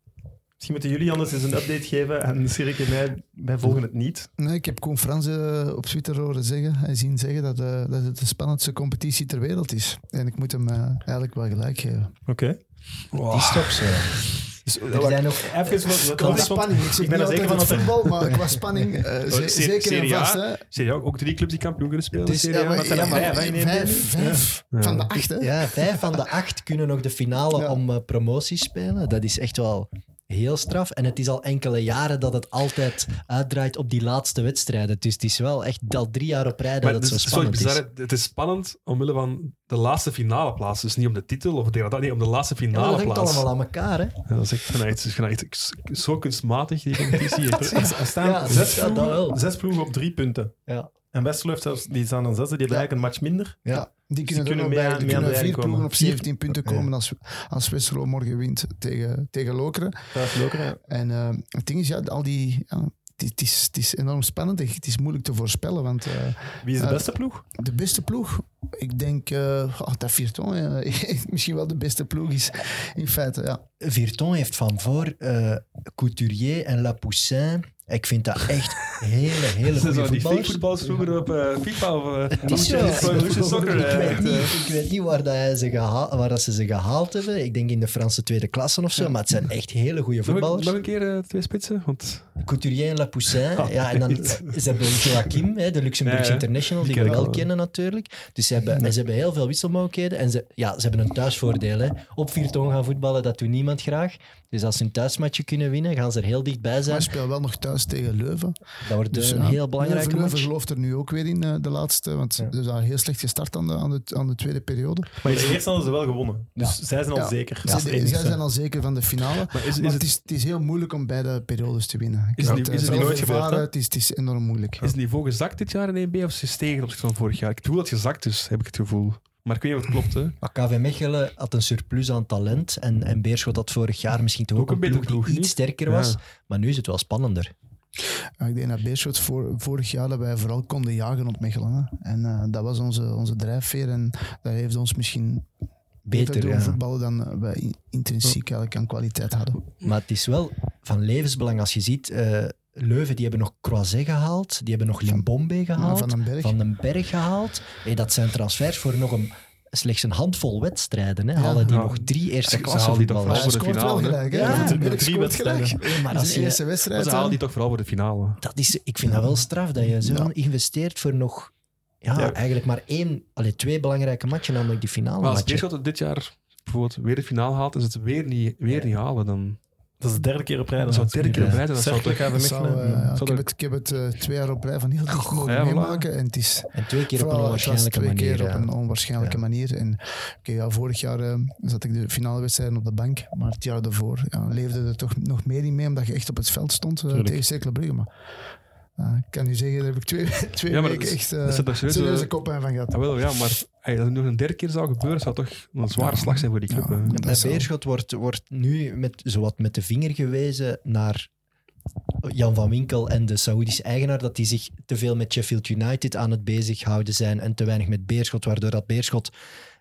Misschien moeten jullie anders eens een update geven en Sirik en mij, wij volgen het niet.
Nee, ik heb Koen Frans eh, op Twitter horen zeggen en zien zeggen dat, eh, dat het de spannendste competitie ter wereld is. En ik moet hem eigenlijk wel gelijk geven.
Oké.
Het is toch zo.
Dus,
Er zijn nog...
Even wat, wat,
Qua spanning. Ik,
ik ben er
niet
zeker
altijd
van
het
dat
voetbal, maar qua spanning eh, ze-
Serie-
zeker en
Serie A?
vast. Hè.
Zie je ook, ook drie clubs die kampioen kunnen spelen?
Dus, ja,
Serie A?
maar, ja, maar
vijf, één
vijf,
team?
vijf
Ja.
van de acht. Hè.
Ja, vijf van de acht kunnen nog de finale
Ja.
om eh, promotie spelen. Dat is echt wel heel straf. En het is al enkele jaren dat het altijd uitdraait op die laatste wedstrijden. Dus het is wel echt al drie jaar op rij dat het
het
zo
sorry,
spannend is.
bizar, het is spannend omwille van de laatste finale plaats. Dus niet om de titel of de, nee, om de laatste
Ja,
finale
dat hangt
plaats.
allemaal aan elkaar, hè?
Ja, dat is echt, vanuit, is vanuit, zo kunstmatig, die competitie.
Er staan
Ja,
zes,
ja, dat
ploegen, zes op drie punten.
Ja.
En Westerlo heeft zelfs, die staan dan zesde, die hebben
Ja.
eigenlijk een match minder.
Ja, die kunnen,
kunnen
er
mee
bij.
aan-
Die
mee
kunnen vier ploegen op
Vier-
17 punten komen als, als Westerlo morgen wint tegen, tegen Lokeren. En eh, het ding is, ja, al die... Ja, het, is, het is enorm spannend. Het is moeilijk te voorspellen, want eh,
Wie is de
Eh,
beste ploeg?
de beste ploeg, ik denk uh, dat Virton misschien wel de beste ploeg is. In feite, ja.
Virton heeft van voor eh, Couturier en Lapoussin. Ik vind dat echt hele, hele goede
zo die
voetballers.
voetballers vroeger op eh, FIFA of uh,
Het is zo.
Soccer.
Ik
eh,
weet
echt,
niet,
eh.
ik weet niet waar, dat hij ze gehaald, waar dat ze ze gehaald hebben. Ik denk in de Franse tweede klasse of zo. Maar het zijn echt hele goede voetballers.
nog een keer eh, twee spitsen? Want
Couturier en Lapoussin.
Oh,
ja, en dan, ze hebben Joachim, hè, de Luxemburgse
Ja, ja.
international, die,
Die
we wel kennen natuurlijk. Dus ze hebben, en ze hebben heel veel wisselmogelijkheden. En ze, ja, ze hebben een thuisvoordeel. Hè. Op Virton gaan voetballen, dat doet niemand graag. Dus als ze een thuismatje kunnen winnen, gaan ze er heel dichtbij
Maar
zijn.
hij speelt wel nog thuis tegen Leuven.
Dat wordt
Dus,
een
ja,
heel belangrijke
Leuven, Leuven
match.
gelooft er nu ook weer in, eh, de laatste. Want
Ja.
ze zijn heel slecht gestart aan de, aan de, aan de tweede periode.
Maar in de eerste hadden ze wel gewonnen. Dus
Ja.
zij zijn al
Ja.
zeker.
Ze- zij zijn al zeker van de finale.
Maar is- is
maar
het-
is, het is heel moeilijk om beide periodes te winnen.
Is het niet- is het
nooit gebeurd?
Het is, het is enorm moeilijk.
is het niveau gezakt dit jaar in 1B of is het gestegen op van vorig jaar? Ik voel dat het gezakt is, heb ik het gevoel. Maar ik weet niet of het klopt. Hè.
Maar KV Mechelen had een surplus aan talent. En, en Beerschot had vorig jaar misschien toch ook,
Ook een
een ploeg
betere
die
ploeg,
iets
niet?
sterker
Ja.
was. Maar nu is het wel spannender.
Ja, ik denk dat Beerschot voor, vorig jaar dat wij vooral konden jagen op Mechelen. Hè. En eh, dat was onze, onze drijfveer. En dat heeft ons misschien beter, doen
ja.
voetballen dan wij in- intrinsiek eigenlijk aan kwaliteit hadden.
Maar het is wel van levensbelang als je ziet... eh, Leuven die hebben nog Croiset gehaald. Die hebben nog Limbombe gehaald.
Van den Berg.
Van den Berg gehaald. Hey, dat zijn transfers voor nog een, slechts een handvol wedstrijden. Hè.
Ja.
Halen die
Ja.
nog drie eerste
Ze
klasse
halen die toch
hij
voor de
scoort wel
finale?
Ja,
Berg
drie wedstrijden.
maar
Dat
als
is de
je,
eerste
Maar
wedstrijd.
ze halen die toch vooral voor de finale.
dat is, ik vind dat wel straf dat je zo
Ja.
investeert voor nog... Ja,
Ja.
eigenlijk maar één, allee, twee belangrijke matchen, namelijk die finale
Maar als. Beerschot het dit jaar bijvoorbeeld weer de finale haalt en ze het weer niet, weer niet halen, dan
Dat is de derde keer op rij.
dat zou het derde keer op rij. Dat zou toch...
Mechelen.
eh, ja,
Zou
ik, heb het, ik heb het eh, twee jaar op rij van heel dicht mogen
ja, voilà.
meemaken. En het is
En twee keer op een onwaarschijnlijke
twee
manier.
keer op een onwaarschijnlijke
Ja.
manier. En oké, ja, vorig jaar eh, zat ik de finale wedstrijden op de bank. Maar het jaar daarvoor ja, leefde er toch nog meer in mee, omdat je echt op het veld stond eh, tegen Cercle Brugge. Maar eh, ik kan u zeggen, daar heb ik twee, twee weken
is-
echt eh,
is
serieuze
eh,
koppijn van gehad.
Ah, wel, ja, maar als het nog een derde keer zou gebeuren, zou het toch een zware slag zijn voor die club.
Ja.
Bij Beerschot wordt, wordt nu met, zowat met de vinger gewezen naar Jan van Winkel en de Saoedische eigenaar, dat die zich te veel met Sheffield United aan het bezighouden zijn en te weinig met Beerschot, waardoor dat Beerschot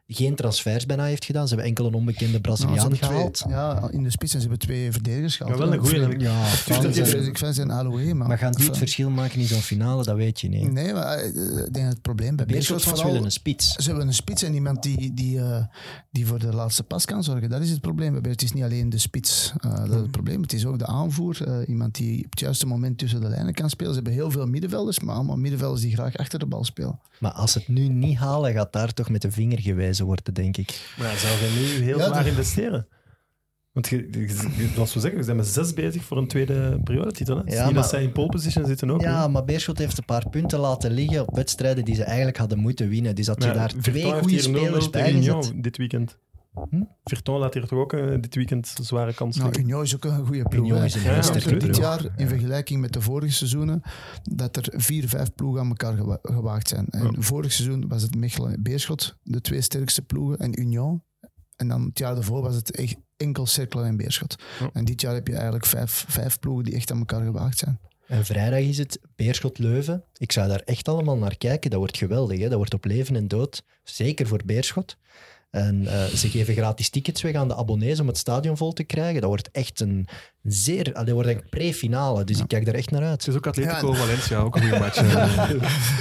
geen transfers bijna heeft gedaan. Ze hebben enkel een onbekende
Nou, ze
Braziliaan
twee-
gehaald.
ja, in de spits en ze hebben twee verdedigers gehaald.
Maar wel een ik.
Ja,
Dus
eh,
ik vind zijn Aloe, maar...
maar gaan die het verschil maken in zo'n finale, dat weet je niet.
Nee, maar eh, ik denk dat het probleem bij Beerschot vooral...
willen een spits.
Ze hebben een spits en iemand die, die, eh, die voor de laatste pas kan zorgen. Dat is het probleem. bij. Het is niet alleen de spits uh, dat is het probleem. Het is ook de aanvoer. eh, iemand die op het juiste moment tussen de lijnen kan spelen. Ze hebben heel veel middenvelders, maar allemaal middenvelders die graag achter de bal spelen.
Maar als ze het nu niet halen, gaat daar toch met de vinger gewezen worden, denk ik.
Maar ja, zou je nu heel
Ja,
zwaar investeren? Want je, je, je- zoals we zeggen, we zijn met zes bezig voor een tweede periodetitel. Hè?
Ja, maar-
dat zij in pole position zitten ook.
Ja, maar Beerschot heeft een paar punten laten liggen op wedstrijden die ze eigenlijk hadden moeten winnen. Dus dat je daar twee goede
hier 0-0
spelers bij gezet.
Dit weekend.
Hm?
Virton laat hier toch ook eh, dit weekend een zware kans
Nou. Union is ook een goede ploeg.
Union is een
Ja,
sterke
dit jaar, in vergelijking met de vorige seizoenen, dat er vier, vijf ploegen aan elkaar gewa- gewaagd zijn. En
Ja.
vorig seizoen was het Mechelen en Beerschot, de twee sterkste ploegen, en Union. En dan het jaar daarvoor was het echt enkel Cerkelen en Beerschot. En dit jaar heb je eigenlijk vijf, vijf ploegen die echt aan elkaar gewaagd zijn.
En vrijdag is het Beerschot-Leuven. Ik zou daar echt allemaal naar kijken. Dat wordt geweldig. Hè? Dat wordt op leven en dood. Zeker voor Beerschot. En eh, ze geven gratis tickets weg aan de abonnees om het stadion vol te krijgen. Dat wordt echt een zeer... Dat wordt een pre-finale, dus ik kijk daar echt naar uit.
Het is ook Atletico
Ja.
Valencia, ook een goede match. eh.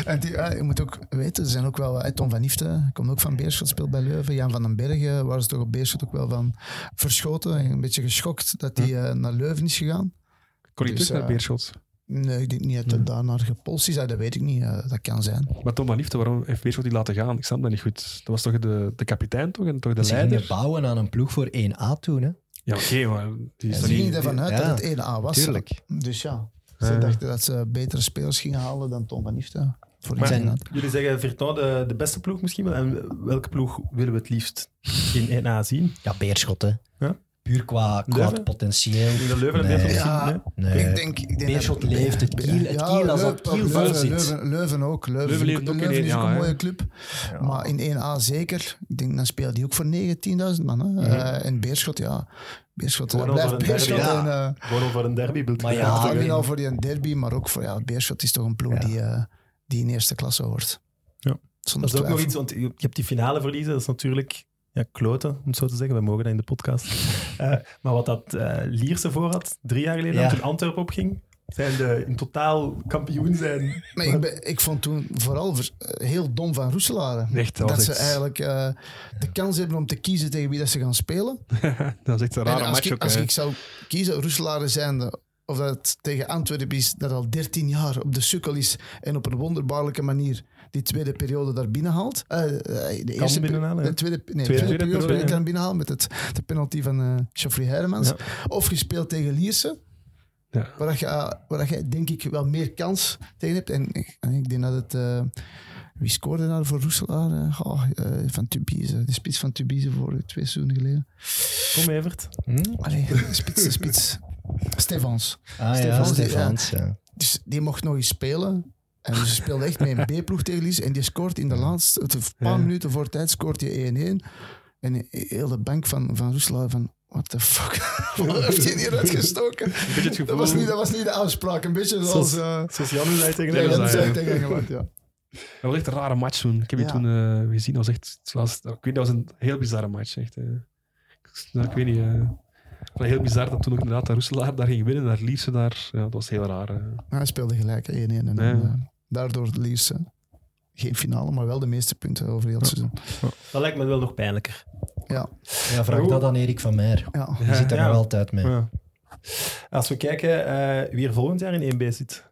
En die, ja, je moet ook weten, er zijn ook wel... eh, Tom van Ifte komt ook van Beerschot, speelt bij Leuven. Jan van den Bergen waren ze toch op Beerschot ook wel van verschoten. En een beetje geschokt dat hij naar Leuven is gegaan.
Kon niet
Dus,
terug naar Beerschot.
Nee, ik denk niet dat hij daarnaar gepolst is. Dat weet ik niet. eh, dat kan zijn.
Maar Tom van Liefde, waarom heeft Beerschot die laten gaan? Ik snap dat niet goed. Dat was toch de, de kapitein toch? En toch de
Ze gingen
leider?
bouwen aan een ploeg voor 1A toen. Hè?
Ja, oké, maar die is
Ze gingen
niet...
ervan uit
ja,
dat het 1A was.
tuurlijk.
Dus ja, ze
Ja.
dachten dat ze betere spelers gingen halen dan Tom van Ifte. Voor
Maar-
zijn-.
Jullie zeggen Virton de, de beste ploeg misschien wel. En welke ploeg willen we het liefst in 1A zien?
Ja, Beerschot, hè.
Ja.
Puur qua, qua het potentieel.
Ik denk Leuven
Ja.
nee?
Nee.
Ik denk, ik denk
Beerschot
dat-
leeft, het kiel- het kiel als dat
Leuven-
kiel vol
Leuven,
zit.
Leuven, Leuven ook. Leuven,
Leuven leeft ook in
Leuven is
1A,
ook een mooie club. Maar in 1A zeker. Ik denk, dan speelt die ook voor 9, 10.000 man. Hè? Eh, en Beerschot, ja. Beerschot
Gewoon
eh,
over
blijft
een derby,
Beerschot.
ja.
En, eh,
Gewoon over een derby beeld.
Maar ja,
ja,
hè?
al voor die derby, maar ook voor ja, Beerschot is toch een ploeg
Ja.
die, eh, die in eerste klasse hoort.
Ja.
Zonder
Dat is ook nog iets, want je hebt die finale verliezen, dat is natuurlijk ja, kloten, om het zo te zeggen. We mogen dat in de podcast. Eh, maar wat dat eh Lierse voor had, drie jaar geleden,
Ja.
toen Antwerpen opging, zijn de in totaal kampioen zijn.
Maar ik, ben- ik vond toen vooral ver- heel dom van Roeselare.
Echt, dat
ze eigenlijk eh, de kans hebben om te kiezen tegen wie dat ze gaan spelen.
dat is echt een rare match
ik,
ook.
als ik zou kiezen, Roeselare zijnde, of dat het tegen Antwerpen is, dat al 13 jaar op de sukkel is en op een wonderbaarlijke manier die tweede periode daar binnenhaalt. Eh, de eerste
binnenhalen.
De tweede, nee, de
Tweede-
tweede, periode
periode,
kan binnenhalen met het, de penalty van eh Geoffrey Hermans.
Ja.
Of je speelt tegen Lierse,
Ja.
waar, dat je, waar je denk ik wel meer kans tegen hebt. En, ik- en ik denk dat het... wie scoorde daar voor Roeselaar? Oh, van Tubize, de spits van Tubize voor twee seizoenen geleden.
Kom Evert.
Hm?
Allee, de spits, de spits. Stefans.
Ah ja,
Stefans, die-
Stefans. Ja.
Dus die mocht nog eens spelen. En ze speelde echt met een B-ploeg tegen Lies. En die scoort in de laatste, een paar
Ja.
minuten voor tijd, scoort hij 1-1. En heel de bank van, van Roeselaar van, what the fuck? Wat heeft hij hier uitgestoken? Dat was, niet, dat was niet de afspraak. Een beetje zoals... eh
Zoals Jan zei tegen
ja,
zei
Engeland, ja.
Dat was echt een rare match toen. Ik heb
Ja.
toen eh, gezien. Dat was echt... ik weet, dat was een heel bizarre match. Echt, eh. ik, nou, ik weet niet... het was heel bizar dat toen ook inderdaad de Roeselaar daar ging winnen. Naar Lierse daar. Ja, dat was heel raar.
Maar hij speelde gelijk 1-1. En
Ja.
dan, eh, daardoor Lies eh, geen finale, maar wel de meeste punten over heel het seizoen.
Dat lijkt me wel nog pijnlijker.
Ja,
ja, vraag dat aan Erik van Meijer.
ja.
Die zit daar
Ja.
nog altijd mee.
Ja. Als we kijken eh, wie er volgend jaar in 1B zit.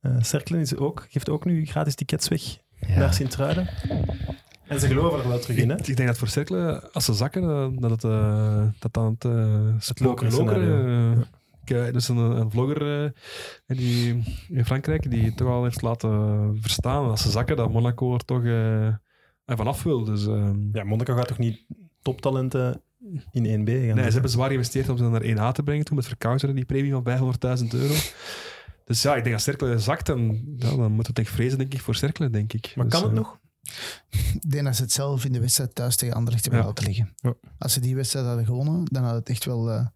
Eh Cerkelen is ook, geeft ook nu gratis tickets weg
Ja.
naar Sint-Truiden. En ze geloven er wel terug in, hè?
Ik, ik denk dat voor Cerkelen, als ze zakken, eh, dat het, eh, dat dan het, uh,
scenario.
ik, is een, een vlogger die, in Frankrijk die toch al heeft laten verstaan als ze zakken dat Monaco er toch vanaf wil. Dus, eh,
Ja, Monaco gaat toch niet toptalenten in 1B gaan
nee, ze hebben zwaar geïnvesteerd om ze naar 1A te brengen toen met Verkouteren, die premie van 500.000 euro. Dus ja, ik denk dat Cerkelen zakt, en, ja, dan moet het echt vrezen denk ik, voor Cerkelen, denk ik.
Maar
Dus,
kan het nog?
Ik denk dat ze het zelf in de wedstrijd thuis tegen Anderlecht hebben
Ja.
laten liggen.
Ja.
Als ze die wedstrijd hadden gewonnen, dan had het echt wel eh,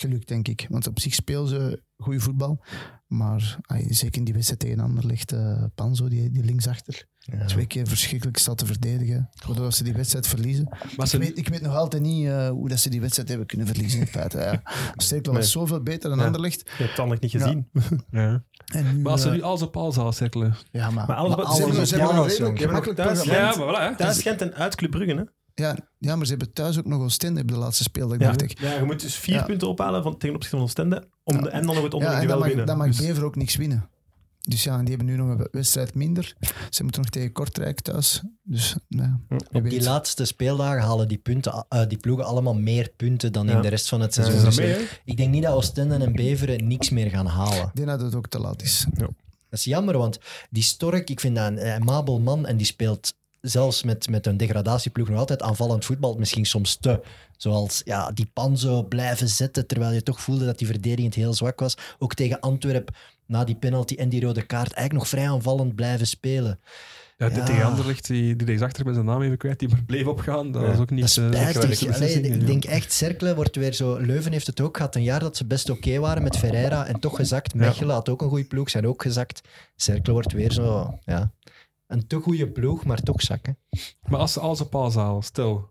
geluk, denk ik. Want op zich spelen ze goede voetbal. Maar ay, zeker in die wedstrijd tegen Anderlecht, eh Panzo, die, die linksachter,
Ja.
twee keer verschrikkelijk staat te verdedigen, waardoor ze die wedstrijd verliezen.
Maar
Ik
ze,
weet, ik weet nog altijd niet eh, hoe dat ze die wedstrijd hebben kunnen verliezen, in feite. Ja. Was
Nee.
zoveel beter dan
Ja.
Anderlecht.
Je hebt het nog niet
Ja.
gezien.
ja.
En nu,
maar als ze
eh,
nu alles op alles halen cirkelen.
ja, maar,
Maar alles
Maar
wat-
alles
ze hebben,
op
ze hebben een
alles,
redelijk
jongen.
gemakkelijk
thuis-
programma.
Ja, maar
Ja, ja, maar ze hebben thuis ook nog Oostende op de laatste speeldag,
Ja.
dacht ik.
ja, je moet dus vier
Ja.
punten ophalen van, tegen opzichte van Oostende om de, en dan nog het
Ja,
onderling duel
mag,
winnen.
dan mag
Dus-
Bever ook niks winnen. Dus ja, die hebben nu nog een wedstrijd minder. Ze moeten nog tegen Kortrijk thuis. Dus ja, wie
Op die laatste speeldagen halen die, punten, eh, die ploegen allemaal meer punten dan
Ja.
in de rest van het
Ja,
seizoen. Dus
mee,
ik denk niet dat Oostende en Beveren niks meer gaan halen.
Ik denk dat het ook te laat is.
Dat is jammer, want die Stork, ik vind dat een eh, mabel man en die speelt zelfs met, met een degradatieploeg nog altijd aanvallend voetbal, misschien soms te. Zoals ja, die Panzo blijven zetten, terwijl je toch voelde dat die verdedigend heel zwak was. Ook tegen Antwerp, na die penalty en die rode kaart, eigenlijk nog vrij aanvallend blijven spelen.
Ja,
Ja.
tegen Anderlecht, die, die rechtsachter met zijn naam even kwijt, die maar bleef opgaan. Dat
Ja.
was ook niet
Dat is
eh,
Allee, ik denk echt, Cercle wordt weer zo... Leuven heeft het ook gehad. Een jaar dat ze best oké waren met Ferreira en toch gezakt. Mechelen had ook een goede ploeg, zijn ook gezakt. Cercle wordt weer zo... Ja, een te goede ploeg, maar toch zakken.
Maar als ze alles op alles halen, stel.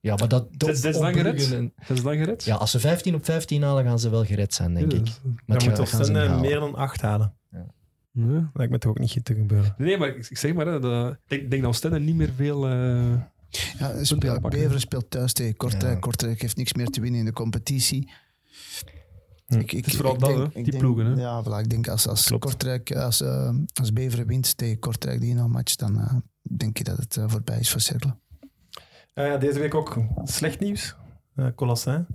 Ja, maar dat...
Dat is- dat is lang gered?
en-
Dat is dan gered?
Ja, als ze 15 op 15 halen, gaan ze wel gered zijn, denk
Ja,
ik. Maar
Dan
het
moet
halen.
meer dan acht halen.
Ja.
Lijkt me toch ook niet te gebeuren.
Nee, maar ik ik zeg maar, hè, dat- ik denk, dat Oostende niet meer veel... eh,
Ja. Beveren speelt thuis tegen Kortrijk.
Ja.
Kortrijk heeft niks meer te winnen in de competitie.
Hm.
Ik, ik,
Het is vooral
ik
dat,
denk-
die
denk-
ploegen, hè.
Ja, voilà, ik denk als, als,
Klopt.
Kortrijk, als, eh, als Beveren wint tegen Kortrijk die een match, dan eh, denk ik dat het eh, voorbij is voor Cercle.
Ja, deze week ook slecht nieuws. Uh, we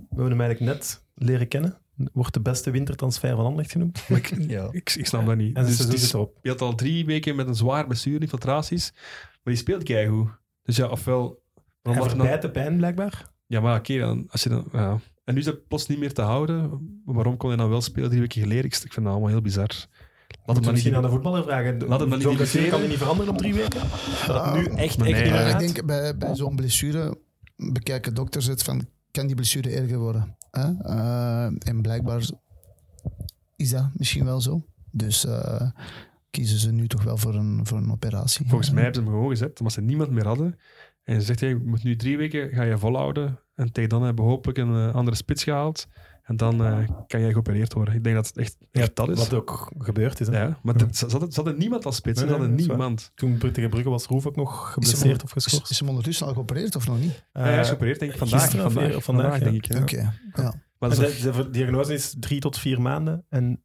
hebben hem eigenlijk net leren kennen. Wordt de beste wintertransfer van Anderlecht genoemd.
maar ik,
Ja.
ik, ik snap dat niet.
En
Dus
erop.
Je had al drie weken met een zwaar blessure, infiltraties. Maar die speelt keigoed. Dus ja, ofwel...
Hij
er
verbijt de pijn, blijkbaar.
Ja, maar oké, dan, als je dan... Ja. En nu is dat plots niet meer te houden. Waarom kon hij dan wel spelen drie weken geleden? Ik, vind dat allemaal heel bizar. Laat hem niet...
misschien aan de voetballer vragen.
Laat hem dan niet
blessure kan hij niet veranderen op drie weken? Dat het nu
Ah,
echt, echt
nee,
niet meer
ja,
ik denk bij, bij zo'n blessure bekijken dokters het van, kan die blessure erger worden? Hè? Eh, en blijkbaar is dat misschien wel zo. Dus eh, kiezen ze nu toch wel voor een, voor een operatie.
Volgens mij hebben ze hem gewoon gezet, omdat ze niemand meer hadden. En ze zegt, hey, je moet nu drie weken ga je volhouden. En tegen dan hebben we hopelijk een eh, andere spits gehaald. En dan eh, kan jij geopereerd worden. Ik denk dat het echt, echt dat is.
Wat ook gebeurd is. Hè?
Ja, maar
Ja.
het- ze, hadden, ze hadden niemand als spits.
Nee,
ze hadden
is
niemand.
Toen tegen Brugge was Roef ook nog
Is hem,
geblesseerd of
is,
geschorst.
is hem ondertussen al geopereerd of nog niet?
Ja, hij is
Eh,
geopereerd, denk ik, vandaag.
gisteren of
vandaag,
vandaag, ja.
denk ik. Ja.
Oké. Ja.
Maar, is
de, diagnose is drie tot vier maanden. En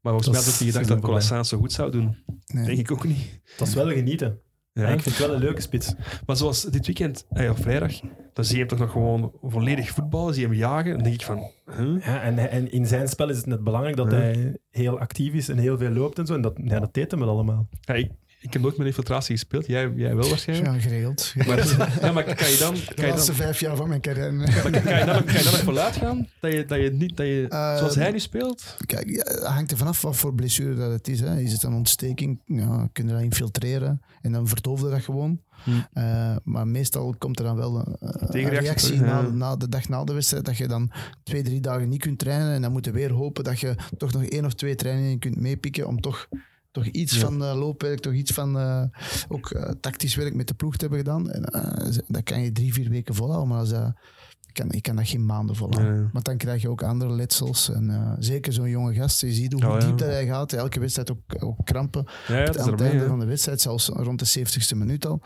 maar volgens mij had niet gedacht dat. Colassaan zo goed zou doen.
Nee.
Denk ik ook niet.
dat is wel genieten.
Ja.
Ik vind het wel een leuke spits.
Maar zoals dit weekend, eh, op vrijdag, dan zie je hem toch nog gewoon volledig voetballen, zie je hem jagen. Dan denk ik van, huh?
Ja, en, en in zijn spel is het net belangrijk dat hij heel actief is en heel veel loopt en zo. En dat, ja, dat deed hem wel allemaal.
Ja, ik, ik heb nooit met infiltratie gespeeld. Jij, jij wel waarschijnlijk.
Ja, geregeld.
Maar, ja, maar kan je dan,
De
kan je
laatste
dan,
vijf jaar van mijn carrière.
maar kan je dan, kan je dan nog vooruit gaan? Dat je, dat je niet, dat je,
Eh,
zoals hij nu speelt?
Kijk, ja, het hangt er vanaf wat voor blessure dat het is. Hè. Is het een ontsteking? Ja, kun je dat infiltreren en dan verdoofde dat gewoon.
Hm.
Eh, maar meestal komt er dan wel een, een
Tegenreactie,
reactie na, na de dag na de wedstrijd. Dat je dan twee, drie dagen niet kunt trainen. En dan moet je weer hopen dat je toch nog één of twee trainingen kunt meepikken. Om toch, toch iets
Ja.
van eh, loopwerk, toch iets van eh, ook eh, tactisch werk met de ploeg te hebben gedaan. En, dat kan je drie, vier weken volhouden. Maar als dat, ik, kan, ik kan dat geen maanden volhouden.
Ja.
Maar dan krijg je ook andere letsels. En zeker zo'n jonge gast. Je ziet hoe
Oh, ja.
diep dat hij gaat. Elke wedstrijd ook, ook krampen. Aan het
erbij.
einde van de wedstrijd, zelfs rond de 70ste minuut al.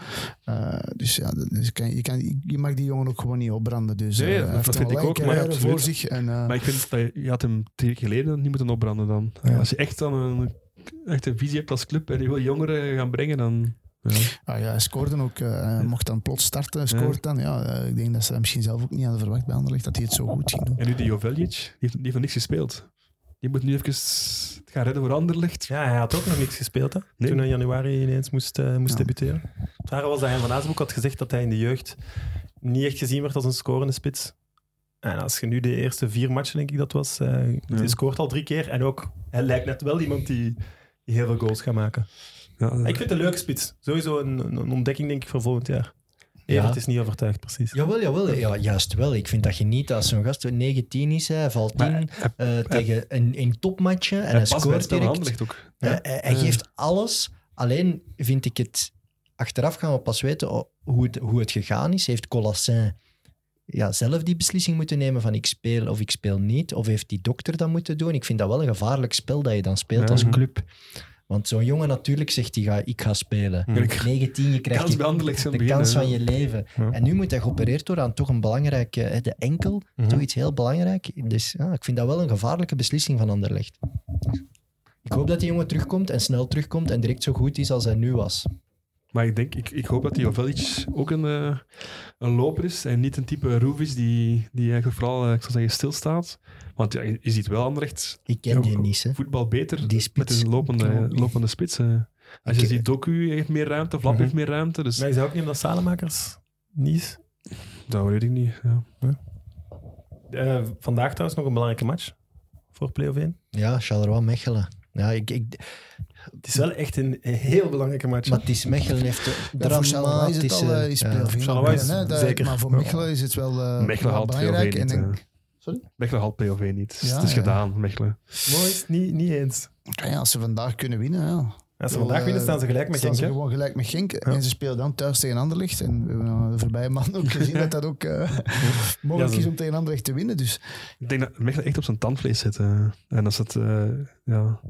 Dus ja, dus kan, je, kan, je mag die jongen ook gewoon niet opbranden. Dus
Nee, dat- vind ik ook, maar
voor zich. En,
Maar ik vind dat je, je had hem drie geleden niet moeten opbranden dan. Als je echt dan een, echt een visie hebt als club en je wil jongeren gaan brengen, dan... Ja.
ah, ja, hij scoorde ook. eh, hij mocht dan plots starten. Scoort dan. Ja, eh, ik denk dat ze dat misschien zelf ook niet hadden verwacht bij Anderlecht, dat hij het zo goed ging doen.
En nu die Joveljic, die heeft, die heeft nog niks gespeeld. Die moet nu even gaan redden voor Anderlecht.
Ja, hij had ook nog niks gespeeld hè,
Nee.
toen hij in januari ineens moest, eh, moest
Ja.
debuteren. Het was dat hij van Azenbroek had gezegd dat hij in de jeugd niet echt gezien werd als een scorende spits. En als je nu de eerste vier matchen, denk ik dat was, eh hij scoort al drie keer. En ook, hij lijkt net wel iemand die, die heel veel goals gaat maken.
Ja,
Ik vind het een leuke spits. Sowieso een, ontdekking, denk ik, voor volgend jaar. Evert is niet overtuigd, precies.
Jawel, jawel. Ja, juist wel. Ik vind dat je niet als zo'n gast 19 is, hij valt
Maar
in eh, tegen een, een topmatje en
Hij het
scoort direct.
Ook.
Eh, hij hij
Ja.
geeft alles. Alleen vind ik het... Achteraf gaan we pas weten hoe het, hoe het gegaan is. Heeft Collassin ja, zelf die beslissing moeten nemen van ik speel of ik speel niet? Of heeft die dokter dat moeten doen? Ik vind dat wel een gevaarlijk spel dat je dan speelt als club. Want zo'n jongen natuurlijk zegt hij, ga, ik ga spelen.
Ja.
19, je krijgt
Kans
je-
zijn
de kans van je leven.
Ja.
En nu moet hij geopereerd worden aan toch een belangrijke... hè, De enkel,
Mhm.
toch iets heel belangrijk. Dus ja, ik vind dat wel een gevaarlijke beslissing van Anderlecht. Ik hoop dat die jongen terugkomt en snel terugkomt en direct zo goed is als hij nu was.
Maar ik, denk, ik, ik hoop dat die Joveljic ook een, eh, een loper is en niet een type Roef is die, die eigenlijk vooral, eh, ik zou zeggen, stilstaat. Want ja, je ziet wel Anderlecht
Ik ken die niet, hè.
voetbal beter
Die spits.
met een lopende, lopende spits. eh. Als je
Ik-
ziet, Doku heeft meer ruimte, Vlap
Mhm.
heeft meer ruimte, dus
Maar je zou ook niet omdat Salemakers niet is.
dat weet ik niet. Ja.
Eh, vandaag trouwens nog een belangrijke match voor play-off 1.
Ja, Charleroi-Mechelen. Ja, ik, ik,
Het is wel echt een heel belangrijke match.
maar het is Mechelen heeft een
Ja, Charleroi is het al
dramatische...
eh, is
ja.
binnen, hè. Dat-
zeker.
Maar voor
Ja.
Mechelen is het wel, eh,
Mechelen
wel
haalt POV
belangrijk.
niet.
En
eh.
ik- Sorry?
Mechelen haalt POV niet.
Ja,
het is
ja.
gedaan, Mechelen.
Mooi niet, niet eens.
ja, als ze vandaag kunnen winnen, ja.
Als ze vandaag winnen,
eh,
staan ze gelijk met
staan
Genk.
ze gewoon gelijk met Genk. En ze spelen dan thuis tegen Anderlecht. En we hebben de voorbije maanden ook gezien dat dat ook eh, mogelijk
Ja,
is om tegen Anderlecht te winnen. Dus
Ik denk dat Mechelen echt op zijn tandvlees zit. eh. En als het, eh, ja,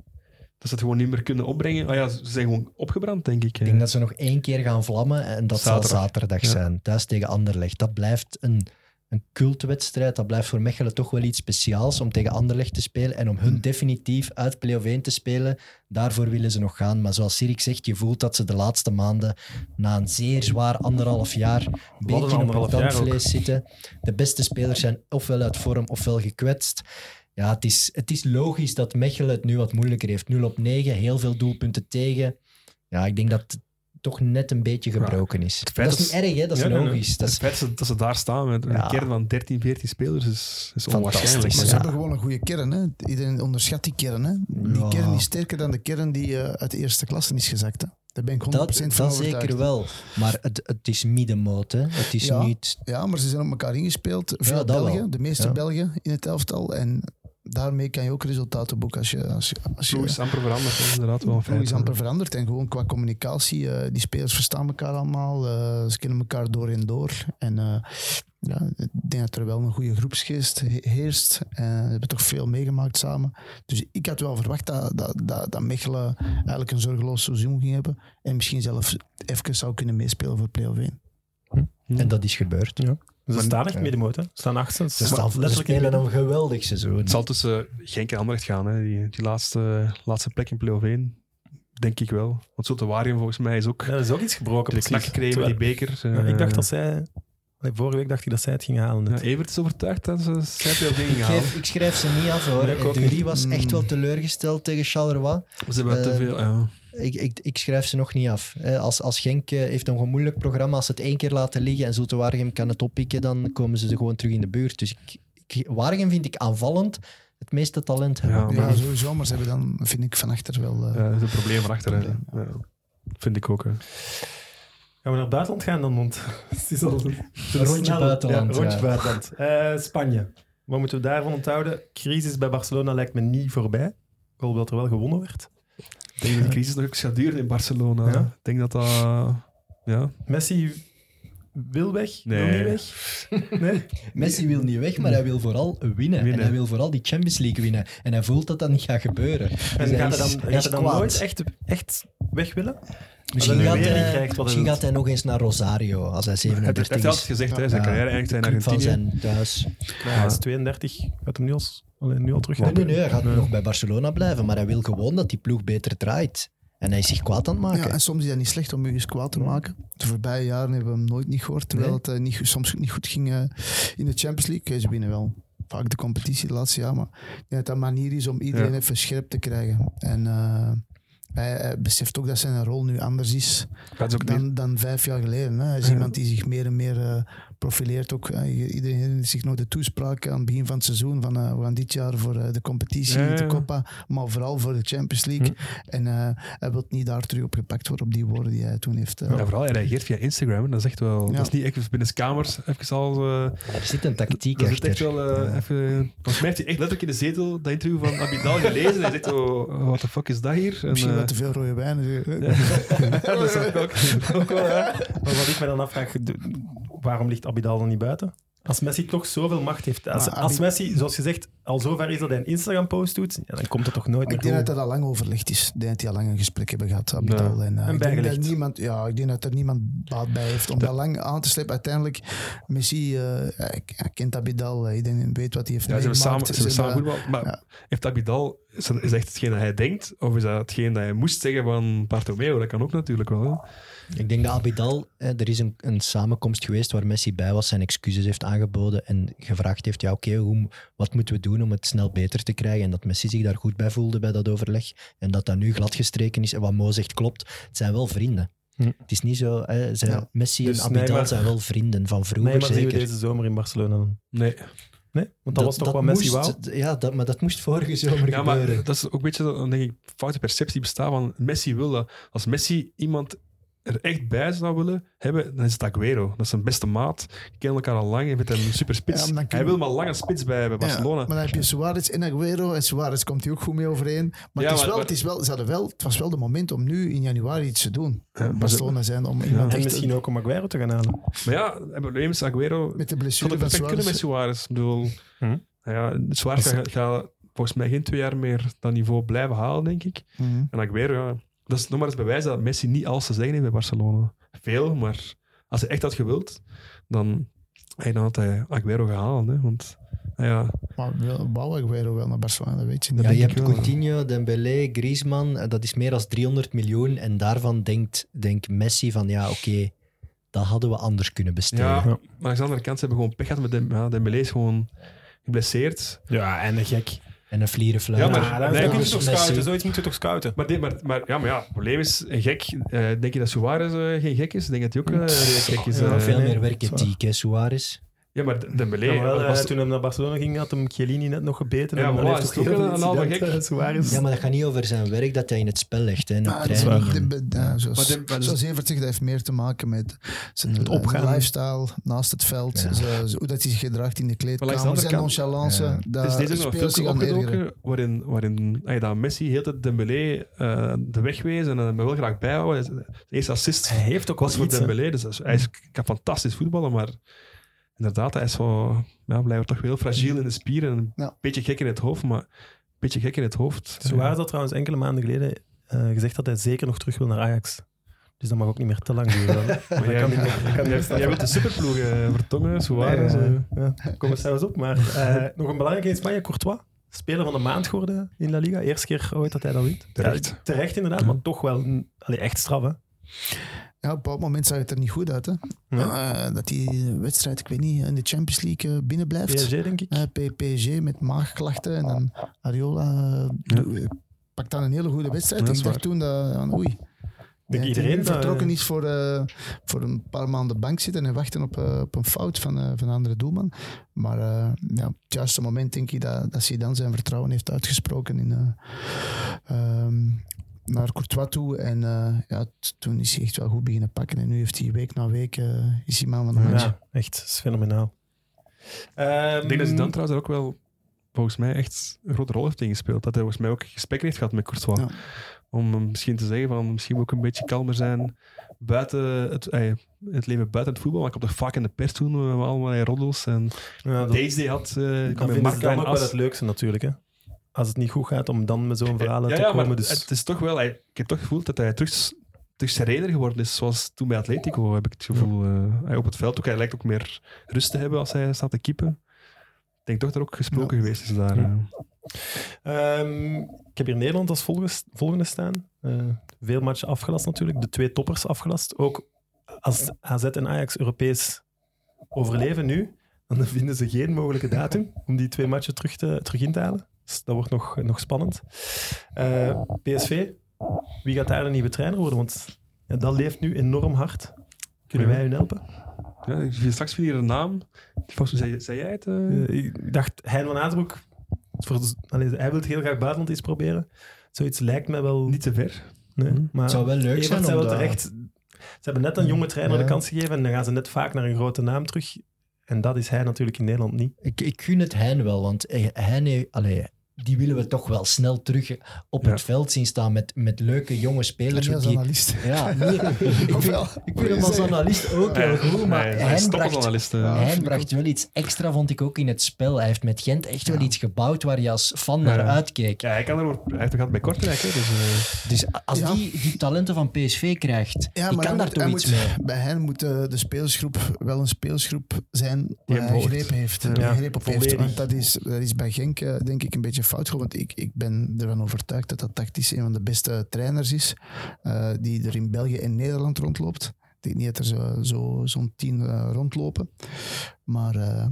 dat ze het gewoon niet meer kunnen opbrengen. Ah ja, ze zijn gewoon opgebrand, denk ik.
Ik denk dat ze nog één keer gaan vlammen en dat
Zaterdag.
zal zaterdag
Ja.
zijn. Thuis tegen Anderlecht. Dat blijft een, een cultwedstrijd. Dat blijft voor Mechelen toch wel iets speciaals om tegen Anderlecht te spelen en om hun definitief uit play-off 1 te spelen. Daarvoor willen ze nog gaan. Maar zoals Sirik zegt, je voelt dat ze de laatste maanden na een zeer zwaar anderhalf jaar een beetje op
ook.
tandvlees zitten. De beste spelers zijn ofwel uit vorm ofwel gekwetst. Ja, het is, het is logisch dat Mechelen het nu wat moeilijker heeft. 0 op 9, heel veel doelpunten tegen. Ja, ik denk dat het toch net een beetje gebroken is. Dat is niet erg, hè? dat is
Ja, nee, nee.
logisch. Dat
Het
is,
feit dat ze, daar staan met
Ja.
een kern van 13, 14 spelers is, is onwaarschijnlijk.
Maar
Ja.
ze hebben gewoon een goede kern. Hè? Iedereen onderschat die kern. Hè? Die
Ja.
kern is sterker dan de kern die eh, uit de eerste klasse is gezakt. Hè? Daar ben ik 100%
dat,
van
dat
overtuigd.
zeker wel. Maar het, het is middenmoot. Hè? Het is
Ja.
niet...
Ja, maar ze zijn op elkaar ingespeeld. Veel Belgen,
wel.
de meeste
Ja.
Belgen in het elftal. En daarmee kan je ook resultaten boeken als je... Als je, als je
Ploeg is amper veranderd, is inderdaad wel een
ploeg is amper veranderd. En gewoon qua communicatie, eh, die spelers verstaan elkaar allemaal. eh, ze kennen elkaar door en door. En eh, ja, ik denk dat er wel een goede groepsgeest he- heerst. Eh, we hebben toch veel meegemaakt samen. Dus ik had wel verwacht dat, dat, dat, dat Mechelen eigenlijk een zorgeloos seizoen ging hebben. En misschien zelfs even zou kunnen meespelen voor play-off 1.
En dat is gebeurd.
Ja. Ze staan echt
ja.
middenmoot. Hè? Ze staan achtste.
Ze, staan, ze
letterlijk in
spelen
midden.
een geweldig seizoen.
Het zal tussen Genk en Anderlecht gaan, hè. Die, die laatste, laatste plek in play-off 1. Denk ik wel. Want Zultuarium volgens mij is ook
Ja, dat is ook iets gebroken.
de knak gekregen die beker.
Ja,
eh,
ik dacht dat zij... Vorige week dacht ik dat zij het gingen halen.
ja. Evert is overtuigd dat ze zij play-off 1
Ik,
gaan halen.
ik schrijf ze niet af hoor.
Nee,
was echt
Mm.
wel teleurgesteld tegen Charleroi.
Ze hebben te
Eh,
veel... ja.
Ik, ik, ik schrijf ze nog niet af. Als, als Genk eh, heeft een moeilijk programma. Als ze het één keer laten liggen en Zulte Waregem kan het oppikken, dan komen ze er gewoon terug in de buurt. Dus ik, ik, Waregem vind ik aanvallend het meeste talent hebben.
Ja,
Ja,
maar-
sowieso. Maar ze hebben dan, vind ik, van achter wel... eh,
Ja, dat is een probleem van achter. hè.
Probleem,
Ja, vind ik ook. hè.
Gaan we naar het buitenland gaan dan? Want het is al
Een rondje buitenland,
Ja, rondje
ja.
buitenland. Eh, Spanje. Wat moeten we daarvan onthouden? Crisis bij Barcelona lijkt me niet voorbij. Ik hoop dat er wel gewonnen werd.
Ik denk dat die crisis nog ook gaat duren in Barcelona.
Ja.
Ik denk dat dat... Ja.
Messi wil weg, wil niet weg. Nee?
Messi wil niet weg, maar hij wil vooral winnen. En hij wil vooral die Champions League winnen. En hij voelt dat dat niet gaat gebeuren. Dus
En
hij
gaat
is-
hij dan,
hij
gaat
is
hij dan nooit echt, echt weg willen?
Misschien,
Als hij
gaat hij,
hij
misschien gaat hij nog eens naar Rosario als hij
Hij heeft
37
hij heeft altijd
is.
gezegd, hè, zijn carrière eindigt in
Club van
Argentinië.
zijn thuis.
Ja, hij is 32. Gaat hem nu al, alleen nu al terug
Nee, nee, nee, hij gaat nog bij Barcelona blijven, maar hij wil gewoon dat die ploeg beter draait. En hij is zich kwaad aan het maken.
Ja, en soms is dat niet slecht om je eens kwaad te maken. De voorbije jaren hebben we hem nooit niet gehoord, terwijl
Nee.
het eh, niet, soms niet goed ging eh, in de Champions League. Ze winnen wel vaak de competitie de laatste jaar, maar ik denk dat dat een manier is om iedereen
Ja.
even scherp te krijgen. En eh, hij, hij beseft ook dat zijn rol nu anders is dan, dan vijf jaar geleden. Hè. Hij is
Ja.
iemand die zich meer en meer eh, profileert. Ook. Iedereen zich nog de toespraak aan het begin van het seizoen van eh, we gaan dit jaar voor eh, de competitie,
Ja, ja,
de
ja.
Copa, maar vooral voor de Champions League. En eh, hij wil niet daar terug op gepakt worden op die woorden die hij toen heeft.
Ja, vooral, hij reageert via Instagram. en Dat is echt wel...
Ja.
Dat is niet echt binnen de kamers even al... eh,
Er zit een tactiek
dat is echt wel eh, even... Volgens mij heeft hij echt letterlijk in de zetel dat interview van Abidal gelezen. Hij zegt, oh, what the fuck is dat hier? En,
Misschien
eh,
wat te veel rode wijn.
dat ik ook, ook wel.
Maar wat ik me dan afvraag, waarom ligt Abidal dan niet buiten? Als Messi toch zoveel macht heeft. Als, Messi, zoals je zegt, al zover is dat hij een Instagram-post doet, ja, dan komt het toch nooit
Ik
meer
denk dat dat al lang overlegd is. Ik denk dat die al lang een gesprek hebben gehad. Abidal. En, eh,
En
ik denk dat niemand, ja, ik denk dat er niemand baat bij heeft om dat lang aan te slepen. Uiteindelijk, Messi eh, hij, hij kent Abidal. eh, Iedereen weet wat hij heeft
Ja, ze hebben samen, ze hebben samen voetbal. Maar
ja.
heeft Abidal... Is dat is dat echt hetgeen dat hij denkt? Of is dat hetgeen dat hij moest zeggen van Bartomeu? Dat kan ook natuurlijk wel. Hè?
Ik denk dat Abidal, eh, er is een, een samenkomst geweest waar Messi bij was, zijn excuses heeft aangeboden en gevraagd heeft, ja oké, hoe wat moeten we doen om het snel beter te krijgen? En dat Messi zich daar goed bij voelde bij dat overleg. En dat dat nu gladgestreken is. En wat Mo zegt klopt, het zijn wel vrienden.
Hm.
Het is niet zo, hè, zijn,
Ja.
Messi
Dus
en Abidal
Neymar-
zijn wel vrienden van vroeger
Nee, maar zien we
zeker.
deze zomer in Barcelona dan?
Nee.
Nee? Want dat, was toch wat Messi wou?
Ja, dat, maar dat moest vorige zomer
Ja, maar
gebeuren.
dat is ook een beetje, dan denk ik, foute perceptie bestaat van Messi wil dat. Als Messi iemand er echt bij zou willen hebben, dan is het Aguero. Dat is zijn beste maat. Die kennen elkaar al lang. Hij vindt hem een super spits.
Ja,
Hij
je-
wil maar lang een spits bij, bij Barcelona.
Ja, maar dan heb je Suarez en Aguero. En Suarez komt hij ook goed mee overeen. Maar,
Ja,
het, is
maar-
wel, het, is wel, ze hadden wel, het was wel de moment om nu in januari iets te doen. Barcelona zijn om iemand
En misschien ook om Aguero te gaan halen.
Maar ja, het probleem is Aguero...
met de blessure van
perfect kunnen met
Suarez.
Suarez. Ik bedoel,
Hm.
nou ja, Suarez gaat, volgens mij geen twee jaar meer dat niveau blijven halen, denk ik.
Mhm.
En Aguero, ja, dat is nog maar eens bewijs dat Messi niet alles te zeggen heeft bij Barcelona. Veel, maar als hij echt had gewild, dan, hey, dan had hij Aguero gehaald. Hè, want nou ja,
Maar wel- wou Aguero wel naar Barcelona, dat weet je niet.
Ja, je
denk
hebt. Coutinho, Dembélé, Griezmann, eh, dat is meer dan 300 miljoen. En daarvan denkt, denkt Messi van, ja, oké, dat hadden we anders kunnen besteden.
ja, maar aan de andere kant, ze hebben gewoon pech gehad met Dem ja, Dembélé is gewoon geblesseerd.
Ja, en gek.
En een vlierenfluit.
Ja, maar- nee,
moet je toch scouten. Zoiets moet je toch scouten.
Maar, dit- maar, maar, ja, maar ja, het probleem is, een gek, eh, denk je dat Suarez eh, geen gek is? Ik denk dat hij ook eh, redelijk gek is.
Ja.
Veel meer werkethiek, hè, Suarez.
Ja, maar Dembélé...
Ja, maar wel,
was-
eh, toen hij naar Barcelona ging, had hem Chiellini net nog gebeten.
Ja,
en
maar wat,
heeft
is
toch
het een-
veel
halve gek?
Suarez.
Ja, maar dat gaat niet over zijn werk dat hij in het spel legt, hè, en
Ah, dat
en-
de- ja, zoals,
Maar de- maar
zoals Evert zegt, dat heeft meer te maken met zijn
Het
lifestyle naast het veld.
Ja.
Zo- zo- hoe dat hij zich gedraagt in de
Maar langs de
kleedkamer,
andere
zijn
kant-
nonchalance.
Ja.
Dat
Het is deze nog
ergeren.
opgedoken waarin, waarin ja, dat Messi heel de Dembélé eh, de weg wees en hem wel graag bijhouden. Zijn eerste assist
Hij heeft ook
was
wel
voor. Dembélé, dus hij is, kan fantastisch voetballen, maar inderdaad, hij is zo, ja, blijft toch heel fragiel in de spieren en een
Ja.
beetje gek in het hoofd, maar een beetje gek in het hoofd.
Suarez had trouwens enkele maanden geleden eh, gezegd dat hij zeker nog terug wil naar Ajax. Dus dat mag ook niet meer te lang duren. Maar dat
jij-
kan dat.
Jij wilt de superploeg eh, vertongen, Suarez.
Nee,
eh.
ja, kom er zelfs op. Maar eh, nog een belangrijke in Spanje, Courtois. Speler van de maand geworden in La Liga. Eerste keer ooit dat hij dat wint.
Terecht.
Ja, terecht inderdaad, maar toch wel mm, allee, echt straf. Hè?
Ja, op een bepaald moment zag het er niet goed uit. Hè? Eh, dat die wedstrijd, ik weet niet, in de Champions League eh, binnenblijft.
PSG, denk ik.
Eh, PSG met maagklachten en dan Ariola
Ja.
pakt dan een hele goede wedstrijd.
Ja, dat
ik dacht toen dat, oei.
denk
dat
iedereen
hij
dat-
vertrokken is voor, voor een paar maanden bank zitten en wachten op, op een fout van, van een andere doelman. Maar ja, op het juiste moment denk ik dat, dat Zidane zijn vertrouwen heeft uitgesproken in, eh, ehm, naar Courtois toe. En eh, ja, toen is hij echt wel goed beginnen pakken. En nu heeft hij week na week eh, is hij man van de match.
Ja, echt. Dat is fenomenaal. Ehm,
Ik denk dat Zidane trouwens er ook wel volgens mij echt een grote rol heeft ingespeeld. Dat hij volgens mij ook gesprekken heeft gehad met Courtois.
Ja.
Om misschien te zeggen van misschien moet ik een beetje kalmer zijn buiten het, eh, het leven buiten het voetbal. Maar ik kom toch vaak in de pers toen met allemaal roddels en
ja, dat,
Days Day had. eh
dat vind ik dan ook wel het leukste natuurlijk. Hè? Als het niet goed gaat, om dan met zo'n verhaal
ja,
te
ja,
komen.
maar
Dus,
het is toch wel... hij- Ik heb toch gevoeld dat hij terug, terug serener geworden is, zoals toen bij Atletico, heb ik het gevoel. eh, hij op het veld ook, hij lijkt ook meer rust te hebben als hij staat te keepen. Ik denk toch dat er ook gesproken geweest is daar. Eh.
Ehm, ik heb hier Nederland als volgende staan. Eh, veel matchen afgelast natuurlijk. De twee toppers afgelast. Ook als AZ en Ajax Europees overleven nu, dan vinden ze geen mogelijke datum om die twee matchen terug, te, terug in te halen. Dus dat wordt nog, nog spannend. Eh, PSV, wie gaat daar de nieuwe trainer worden? Want ja, dat leeft nu enorm hard. Kunnen wij hun helpen?
Ja, ik zie straks weer een naam. Volgens mij zei, zei jij het? eh?
Eh, ik dacht, Hein van Azenbroek, hij wil heel graag buitenland eens proberen. Zoiets lijkt me wel...
Niet te ver.
Nee,
Mhm.
maar
Het zou wel leuk
Evert
zijn
zei
om
wel
dat-
terecht. Ze hebben net een jonge trainer
Ja.
de kans gegeven en dan gaan ze net vaak naar een grote naam terug. En dat is hij natuurlijk in Nederland niet.
Ik, ik gun het Hein wel, want Hein, allee, die willen we toch wel snel terug op
Ja.
het veld zien staan met, met leuke jonge spelers.
niet als
die,
analist.
ja, nee, ik, vind, ik vind hem als analist ook heel goed, maar
hij, hij
bracht,
eh.
Ik
bracht wel iets extra, vond ik ook in het spel. Hij heeft met Gent echt wel iets gebouwd waar je als fan naar uitkeek.
Ja, hij, kan er, hij heeft gehad bij Kortrijk. Hè, dus, eh,
Dus als
Ja.
die, die talenten van PSV krijgt,
Ja,
die kan
hij
daar
moet-
toch
hij
iets
moet-
mee.
Bij hen moet de, de spelersgroep wel een spelersgroep zijn
Die
hij greep heeft.
Ja.
die greep op heeft. Want dat is, dat is bij Genk eh, denk ik een beetje fout. Want ik, ik ben ervan overtuigd dat dat tactisch een van de beste trainers is. eh, die er in België en Nederland rondloopt. Ik denk niet dat er zo- zo- zo'n tien eh, rondlopen. Maar eh,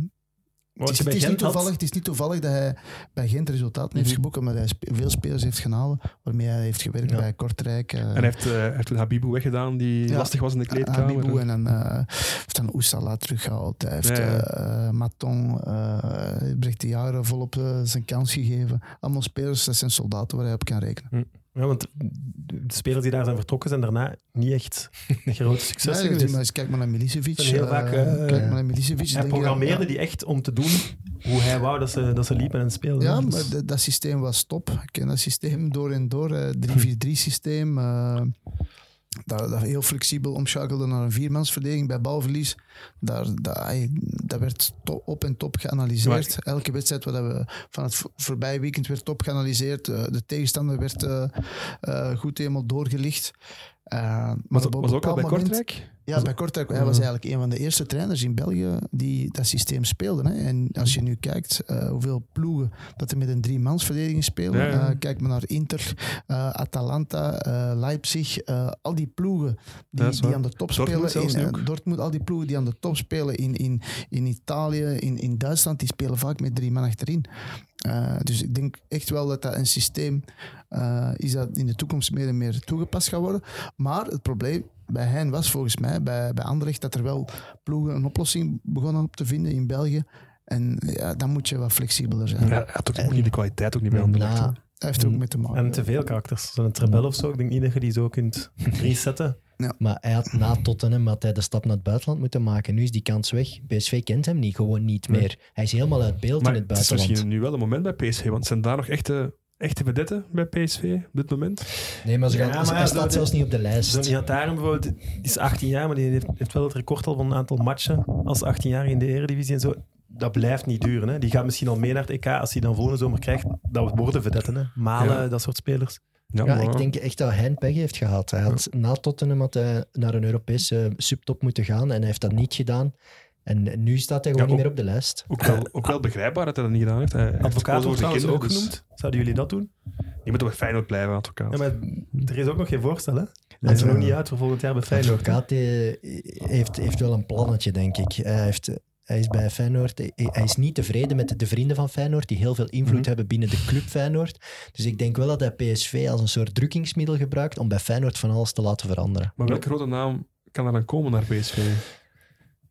het, is,
bij
het, is niet toevallig, het is niet toevallig dat hij bij Gent resultaten heeft
Mhm.
geboekt, omdat hij veel spelers heeft genomen waarmee hij heeft gewerkt
Ja.
bij Kortrijk. eh,
en hij heeft, hij heeft toen Habibou weggedaan, die
Ja.
lastig was in de kleedkamer.
Habibou en dan eh, heeft dan Oussala teruggehaald. Hij heeft
Ja,
Maton, Brecht de Jaren volop zijn kans gegeven. Allemaal spelers, dat zijn soldaten waar hij op kan rekenen.
Ja, want de spelers die daar zijn vertrokken zijn daarna niet echt grote successen
Ja,
geweest.
maar eens kijk maar naar Milicevic.
heel
eh,
vaak, eh,
kijk maar naar Milicevic.
Hij programmeerde die echt om te doen hoe hij wou dat ze, dat ze liepen en speelden.
Ja,
Dus-
maar dat- dat systeem was top. Ik ken dat systeem door en door. eh, 3-4-3 systeem. Dat, heel flexibel omschakelde naar een viermansverdediging bij balverlies. Daar, dat, ai, dat werd op en top geanalyseerd. Elke wedstrijd wat we van het voor- voorbije weekend werd top geanalyseerd. Eh, de tegenstander werd eh, eh, goed helemaal doorgelicht. Eh,
Was, ook al bij
moment-
Kortrijk?
ja, bij Kortrijk. Hij was eigenlijk een van de eerste trainers in België die dat systeem speelde. Hè. En als je nu kijkt eh, hoeveel ploegen dat er met een drie-mansverdediging spelen.
Ja, ja.
eh, kijk maar naar Inter, eh, Atalanta, eh, Leipzig. eh, al die ploegen die, die aan de top
Dortmund
spelen. In, eh. Dortmund, al die ploegen die aan de top spelen in, in, in Italië, in, in Duitsland, die spelen vaak met drie man achterin. Eh, dus ik denk echt wel dat dat een systeem eh, is dat in de toekomst meer en meer toegepast gaat worden. Maar het probleem bij hen was volgens mij, bij, bij Anderlecht, dat er wel ploegen een oplossing begonnen op te vinden in België. En ja, dan moet je wat flexibeler zijn.
Ja, hij had ook niet de kwaliteit ook niet bij Anderlecht. Hè.
Dat heeft er ook mee te maken.
En te veel karakters. Zo'n Trebel of zo, ik denk niet dat je die zo kunt resetten.
Maar hij had na Tottenham had hij de stap naar het buitenland moeten maken. Nu is die kans weg. PSV kent hem niet, gewoon niet meer. Hij is helemaal uit beeld
Maar
in het
het is
buitenland.
misschien nu wel een moment bij PSV, want zijn daar nog echte, echte vedetten bij PSV op dit moment?
Nee, maar, ze gaan,
Ja, maar
hij
ja,
staat
dat-
zelfs niet op de lijst.
Zo'n Ihataren bijvoorbeeld, die is 18 jaar, maar die heeft, heeft wel het record al van een aantal matchen als 18 jaar in de Eredivisie en zo. Dat blijft niet duren. Hè. Die gaat misschien al mee naar het EK als hij dan volgende zomer krijgt. Dat worden vedetten. Hè. Malen,
Ja.
dat soort spelers.
Ja, ik denk echt dat hij een pech heeft gehad. Hij had, Na Tottenham had hij naar een Europese subtop moeten gaan en hij heeft dat niet gedaan. En nu staat hij gewoon
Ja,
niet meer op de lijst.
Ook wel, ook wel begrijpbaar dat hij dat niet gedaan heeft. Hij
Advocaat wordt trouwens ook
kinderen, dus
genoemd. Zouden jullie dat doen?
Je moet toch bij Feyenoord blijven, advocaat.
Ja, maar er is ook nog geen voorstel. Hè? Hij is er nog niet uit voor volgend jaar bij Feyenoord.
Advocaat eh, heeft, heeft wel een plannetje, denk ik. Hij, heeft, hij is bij Feyenoord. Hij, hij is niet tevreden met de vrienden van Feyenoord, die heel veel invloed
Mhm.
hebben binnen de club Feyenoord. Dus ik denk wel dat hij PSV als een soort drukkingsmiddel gebruikt om bij Feyenoord van alles te laten veranderen.
Maar welke grote naam kan er dan komen naar PSV?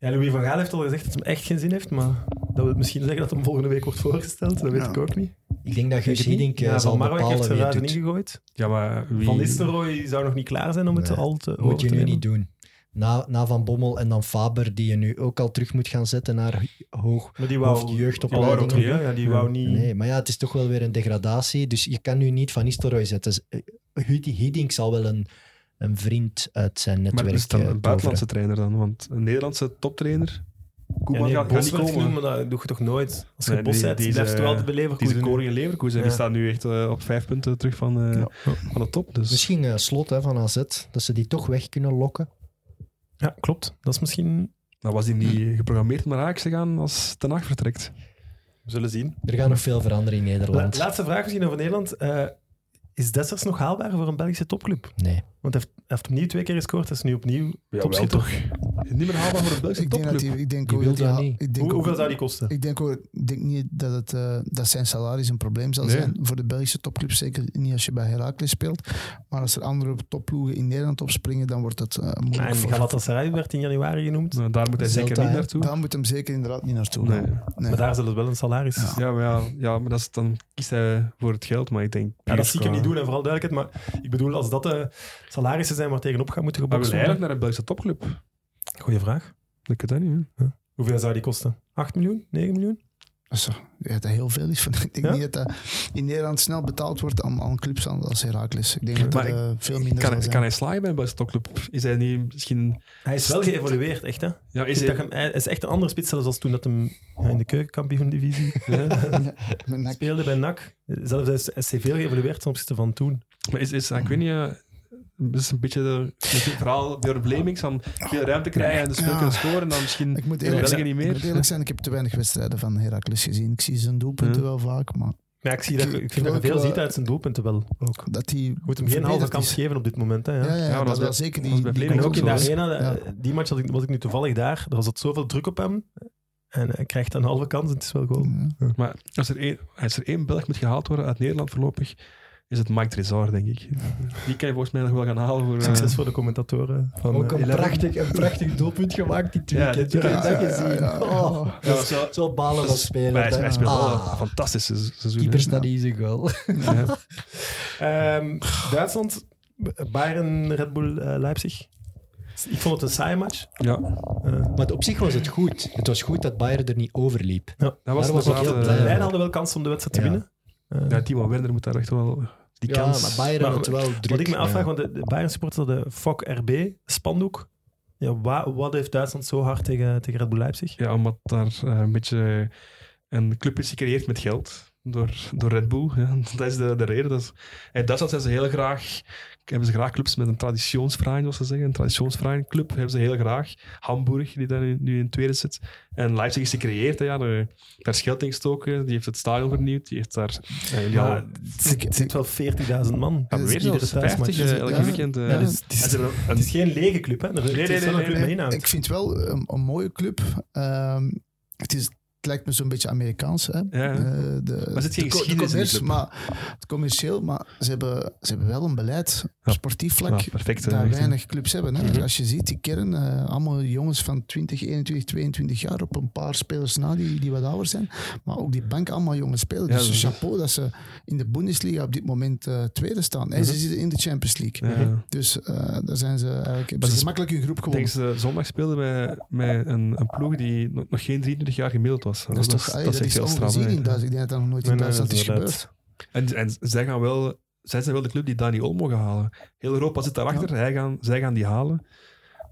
Ja, Louis van Gaal heeft al gezegd dat het hem echt geen zin heeft, maar dat wil misschien zeggen dat hem volgende week wordt voorgesteld. Dat weet
Ja.
ik ook niet.
Ik denk dat Guus. Hiddink eh,
Ja,
zal
Marwijk heeft
bepalen
zijn
wie het doet.
ingegooid.
Ja, maar wie...
Van Nistelrooy zou nog niet klaar zijn om het
Nee.
al te
Moet je
te
nu
nemen.
niet doen. Na, na Van Bommel en dan Faber, die je nu ook al terug moet gaan zetten naar hoog
Maar die wou,
hoofdjeugdopleidingen.
die wou. Ja, die wou niet...
Nee, maar ja, het is toch wel weer een degradatie. Dus je kan nu niet Van Nistelrooy zetten. Eh, Hiddink zal wel een, een vriend uit zijn
Maar
netwerk
is het dan
eh,
een buitenlandse trainer dan? Want een Nederlandse toptrainer,
Ja,
Koeman
nee,
gaat, niet komen.
genoemd, maar dat doe je toch nooit. Als je
Nee,
Bos
die-
zet,
die is,
blijft
eh,
wel altijd bij
Die de in Leverkusen. Die
Ja.
staat nu echt eh, op vijf punten terug van, eh,
Ja.
van de top. Dus
Misschien eh, slot hè, van AZ, dat ze die toch weg kunnen lokken.
Ja, klopt. Dat is misschien...
dan was hij niet geprogrammeerd om naar Ajax te gaan als Ten Hag vertrekt.
We zullen zien.
Er gaat nog veel veranderen in
La-
Nederland.
laatste vraag misschien over Nederland. Eh, is Dessers nog haalbaar voor een Belgische topclub?
Nee.
Want hij heeft, hij heeft opnieuw twee keer gescoord. Hij is nu opnieuw topschutter.
toch. Niet meer haalbaar voor een Belgische
Ik denk, dat
topclub.
die, ik denk
Die
ook dat
dat niet.
Ik denk
Hoe-
ook-
hoeveel zou die kosten?
Ik denk ook, denk niet dat, het, eh, dat zijn salaris een probleem zal
Nee.
zijn voor de Belgische topclubs. Zeker niet als je bij Heracles speelt. Maar als er andere topploegen in Nederland opspringen, dan wordt het eh, moeilijk
En
voor.
Galatasaray werd in januari genoemd.
Nou, daar moet hij zeker niet naartoe.
Daar moet hem zeker inderdaad niet naartoe
Nee.
Maar daar zullen ze wel een salaris.
Ja.
Ja.
Ja, maar, ja, ja, maar dat is, dan kiest hij voor het geld. Maar ik denk...
dat zie ik hem niet doen, en vooral duidelijkheid. Maar ik bedoel, als dat de salarissen zijn waar tegenop gaat moeten
Maar
gebokst
wil hij eigenlijk
worden.
naar een Belgische topclub?
Goeie vraag.
Dat niet. Hè?
Hoeveel zou die kosten? 8 miljoen? 9 miljoen?
Dat is toch- ja, dat heel veel is. Ik denk
Ja?
niet dat dat in Nederland snel betaald wordt aan, aan clubs als Heracles. Ik denk dat
Maar
dat eh, veel minder
Kan,
zal zijn.
kan hij slagen bij een Belgische topclub? Is hij niet misschien...
Hij is wel geëvolueerd, echt hè?
Ja, is hij...
hem- hij is echt een andere spits zelfs als toen dat hem ja, in de keukenkampioen-divisie
Met
speelde bij NAC. Zelfs hij is, hij veel geëvolueerd ten opzichte van toen.
Maar is, is, ik weet niet, eh, het is een beetje de, met dit verhaal door Blamings van veel ruimte krijgen en de spel
Ja.
kunnen scoren en dan misschien
Ik moet eerlijk, zijn,
niet
ik moet
meer.
eerlijk zijn, ik heb te weinig wedstrijden van Heracles gezien. Ik zie zijn doelpunten
Ja.
wel vaak, maar
Maar ik, zie dat, ik vind dat je
Ik
veel ziet uit zijn doelpunten wel. Ook.
dat hij
Je moet hem geen halve kans geven op dit moment. Hè, ja.
Ja, ja,
Ja, maar
dat wel
was bij-
zeker die,
was
En ook in de arena,
Ja.
eh, die match had ik, was ik nu toevallig daar. Er zat zoveel druk op hem. En hij krijgt een halve kans en het is wel goal.
Ja.
Maar als er, één, als er één Belg moet gehaald worden uit Nederland voorlopig, is het Mike Trezor, denk ik. Die kan je volgens mij nog wel gaan halen voor... eh,
Succes voor de commentatoren van
Ook
eh,
een
Eleven.
prachtig, een prachtig doelpunt gemaakt dit
Ja,
weekend.
dit
Ik heb
weekend.
dat
Ja, ja,
gezien.
ja.
Oh,
Ja, dat is wel-
zo balen van spelen.
Hij, speelt wel
Ah,
een fantastische se- seizoen.
Keeper
hè.
staat zijn goal.
Ja.
Ehm, Duitsland, Bayern, Red Bull, eh, Leipzig. Ik vond het een saaie match.
Ja,
Eh,
Maar op zich was het goed. Het was goed dat Bayern er niet overliep.
dat was,
Daar was heel
eh,
blij
hadden wel kans om de wedstrijd te
Ja.
winnen. Eh,
Ja, Timo Werner moet daar echt wel... Die
ja,
kans...
maar Bayern
Maar
had wel druk.
Wat ik me afvraag,
ja.
want de, de Bayern supporters hadden FOK RB, spandoek. Ja, wa- wat heeft Duitsland zo hard tegen, tegen Red Bull Leipzig?
Ja, omdat daar eh, een beetje een club is gecreëerd met geld door, door Red Bull. Ja. Dat is de, de reden. Dat is, in Duitsland zijn ze heel graag, hebben ze graag clubs met een traditionsverein, zoals ze zeggen. Een traditionsverein club hebben ze heel graag. Hamburg, die daar nu- nu in tweede zit. En Leipzig is gecreëerd. hè, Ja, de- daar in gestoken. Die heeft het stadion vernieuwd. Die heeft daar... eh,
Ja,
al-
het, zit, het zit wel 40.000 man.
ja, weer
Iedere
zelfs
thuismatch.
50 eh, elke
Ja.
weekend.
Ja, dus het, is, het geen lege club, hè? Er,
nee,
het is wel
nee,
een club
nee.
met inhoud.
Ik vind wel een, een mooie club. Ehm, het, is, het lijkt me zo'n beetje Amerikaans. Hè?
Ja.
Eh, de,
Maar geen
de de maar het commercieel, maar ze hebben, ze hebben wel een beleid
Ja.
sportief vlak.
Ja, perfect. echt, hè.
weinig clubs hebben. Hè?
Mhm.
Als je ziet, die kern, eh, allemaal jongens van 20, 21, 22 jaar, op een paar spelers na die, die wat ouder zijn. Maar ook die bank, allemaal jonge spelers. Dus
dat
chapeau dat ze in de Bundesliga op dit moment eh, tweede staan. En
Mhm.
ze zitten in de Champions League. Dus eh, daar zijn ze eigenlijk hebben ze gemakkelijk hun groep
Ik
gewonnen.
denk ze zondag speelden met, met een, een ploeg die nog, nog geen 23 jaar gemiddeld was.
Dat is toch allee, dat
echt
is
heel straf.
Ik denk dat dat nog nooit in
Nee, nee,
Duitsland
dat
is gebeurd.
En, en zij, gaan wel, zij zijn wel de club die Dani Olmo gaat halen. Heel Europa zit daarachter. Hij gaan, zij gaan die halen.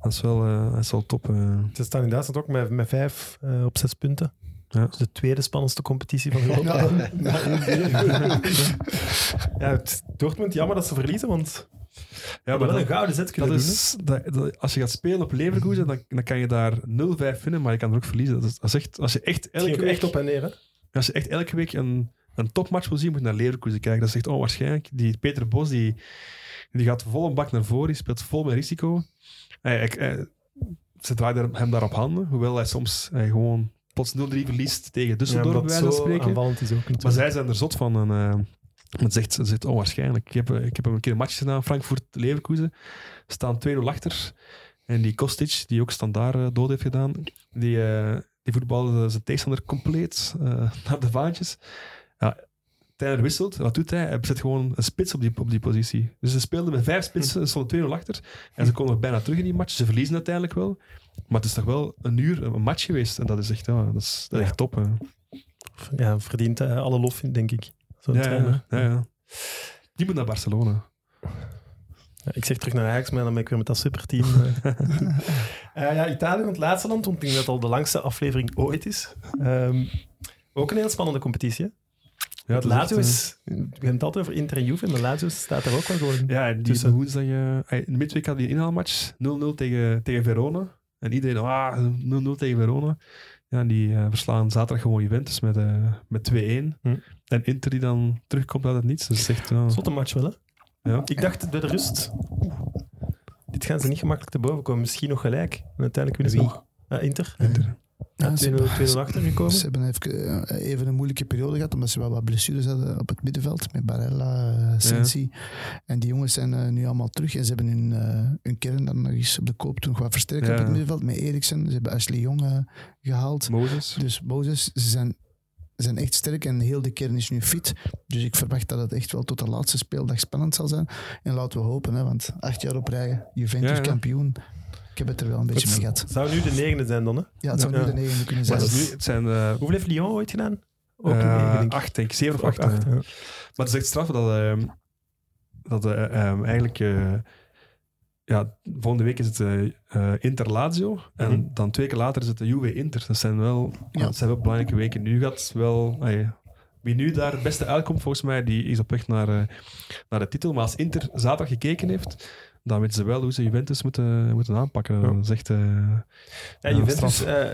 Dat is wel, eh, dat is wel top. eh.
Ze staan in Duitsland ook met, met vijf eh, op zes punten.
Ja.
Dat is de tweede spannendste competitie van Europa.
Ja.
Ja, het, Dortmund, jammer dat ze verliezen, want
Ja, maar
wel een
dat,
gouden zet
dat
kunnen doen.
is, dat, dat- als je gaat spelen op Leverkusen, dan, dan kan je daar 0-5 winnen, maar je kan er ook verliezen. Dat is, dat is echt, als je echt elke week,
echt op en neer. Hè?
als je echt elke week een, een topmatch wil zien, moet je naar Leverkusen kijken. Dat is echt onwaarschijnlijk. Die Peter Bos, die, die gaat vol een bak naar voren, die speelt vol met risico. Hij, hij- hij- ze draaien hem daar op handen, hoewel hij soms hij gewoon plots 0-3 verliest tegen Düsseldorf, bij wijze van spreken.
aanvallend is ook.
Maar zij zijn er zot van. En, eh, het het is echt onwaarschijnlijk. Ik heb, eh, ik heb hem een keer een match gedaan, Frankfurt-Leverkusen. Staan 2-0 achter. En die Kostic, die ook standaard eh, dood heeft gedaan, die, die voetbalde zijn tegenstander compleet naar de vaantjes. Ja, Tyler wisselt. Wat doet hij? Hij zet gewoon een spits op die, op die positie. Dus ze speelden met vijf spitsen, ze stonden 2-0 achter. En ze komen bijna terug in die match. Ze verliezen uiteindelijk wel. Maar het is toch wel een uur een match geweest. En dat is echt, ja, dat is, dat is echt top. hè.
Ja, verdient eh, alle lof, denk ik. Zo'n
Ja,
trainer.
ja, ja. Die moet naar Barcelona.
Ja, ik zeg terug naar Ajax, maar dan ben ik weer met dat superteam. Eh, ja, Italië, het laatste land, want ik denk dat het al de langste aflevering ooit is. Ehm, ook een heel spannende competitie.
Ja,
Lazio is, we hebben het altijd over Inter en Juve, maar Lazio staat er ook wel gewoon.
Ja, en die woensdag... in de midweek had hij een inhaalmatch. 0-0 tegen, tegen Verona. En iedereen, ah, 0-0 tegen Verona. Ja, en die eh, verslaan zaterdag gewoon Juventus met, eh met 2-1.
Hm.
En Inter die dan terugkomt uit het niets. Dus echt, ja.
Zotte match wel, hè?
ja.
Ik dacht bij de rust, oeh, dit gaan ze niet gemakkelijk te boven komen. Misschien nog gelijk. En uiteindelijk winnen ze nog. Eh, Inter.
Inter.
Ja,
ze
2-0
hebben-
2-0 achtergekomen.
Ze hebben even, eh, even een moeilijke periode gehad, omdat ze wel wat blessures hadden op het middenveld. Met Barella, eh, Sensi. En die jongens zijn eh, nu allemaal terug. En ze hebben hun, hun kern dan nog eens op de koop toen wat versterkt
Ja.
op het middenveld. Met Eriksen. Ze hebben Ashley Jong eh, gehaald. Dus Mozes, ze zijn, ze zijn echt sterk en heel de kern is nu fit. Dus ik verwacht dat het echt wel tot de laatste speeldag spannend zal zijn. En laten we hopen, hè, want acht jaar op rij, Juventus kampioen. Ik heb het er wel een beetje mee gehad.
Zou nu de negende zijn dan, hè?
Ja, het zou nu de negende kunnen zijn.
het, is nu, het zijn eh,
Hoeveel heeft Lyon ooit gedaan? Ook een
eh,
negen, denk ik.
acht, denk ik. Zeven of acht.
acht, ja.
Maar het is echt straf dat, ehm, dat eh, ehm, eigenlijk... eh, ja, volgende week is het Inter Lazio. En
Mhm.
dan twee keer later is het de Juve Inter. Dat zijn wel,
Ja.
dat zijn wel belangrijke weken. Nu gaat wel... wie nu daar het beste uitkomt, volgens mij, die is op weg naar, eh, naar de titel. Maar als Inter zaterdag gekeken heeft, dan weten ze wel hoe ze Juventus moeten, moeten aanpakken.
Ja.
Eh,
Ja,
Ja,
Juventus eh,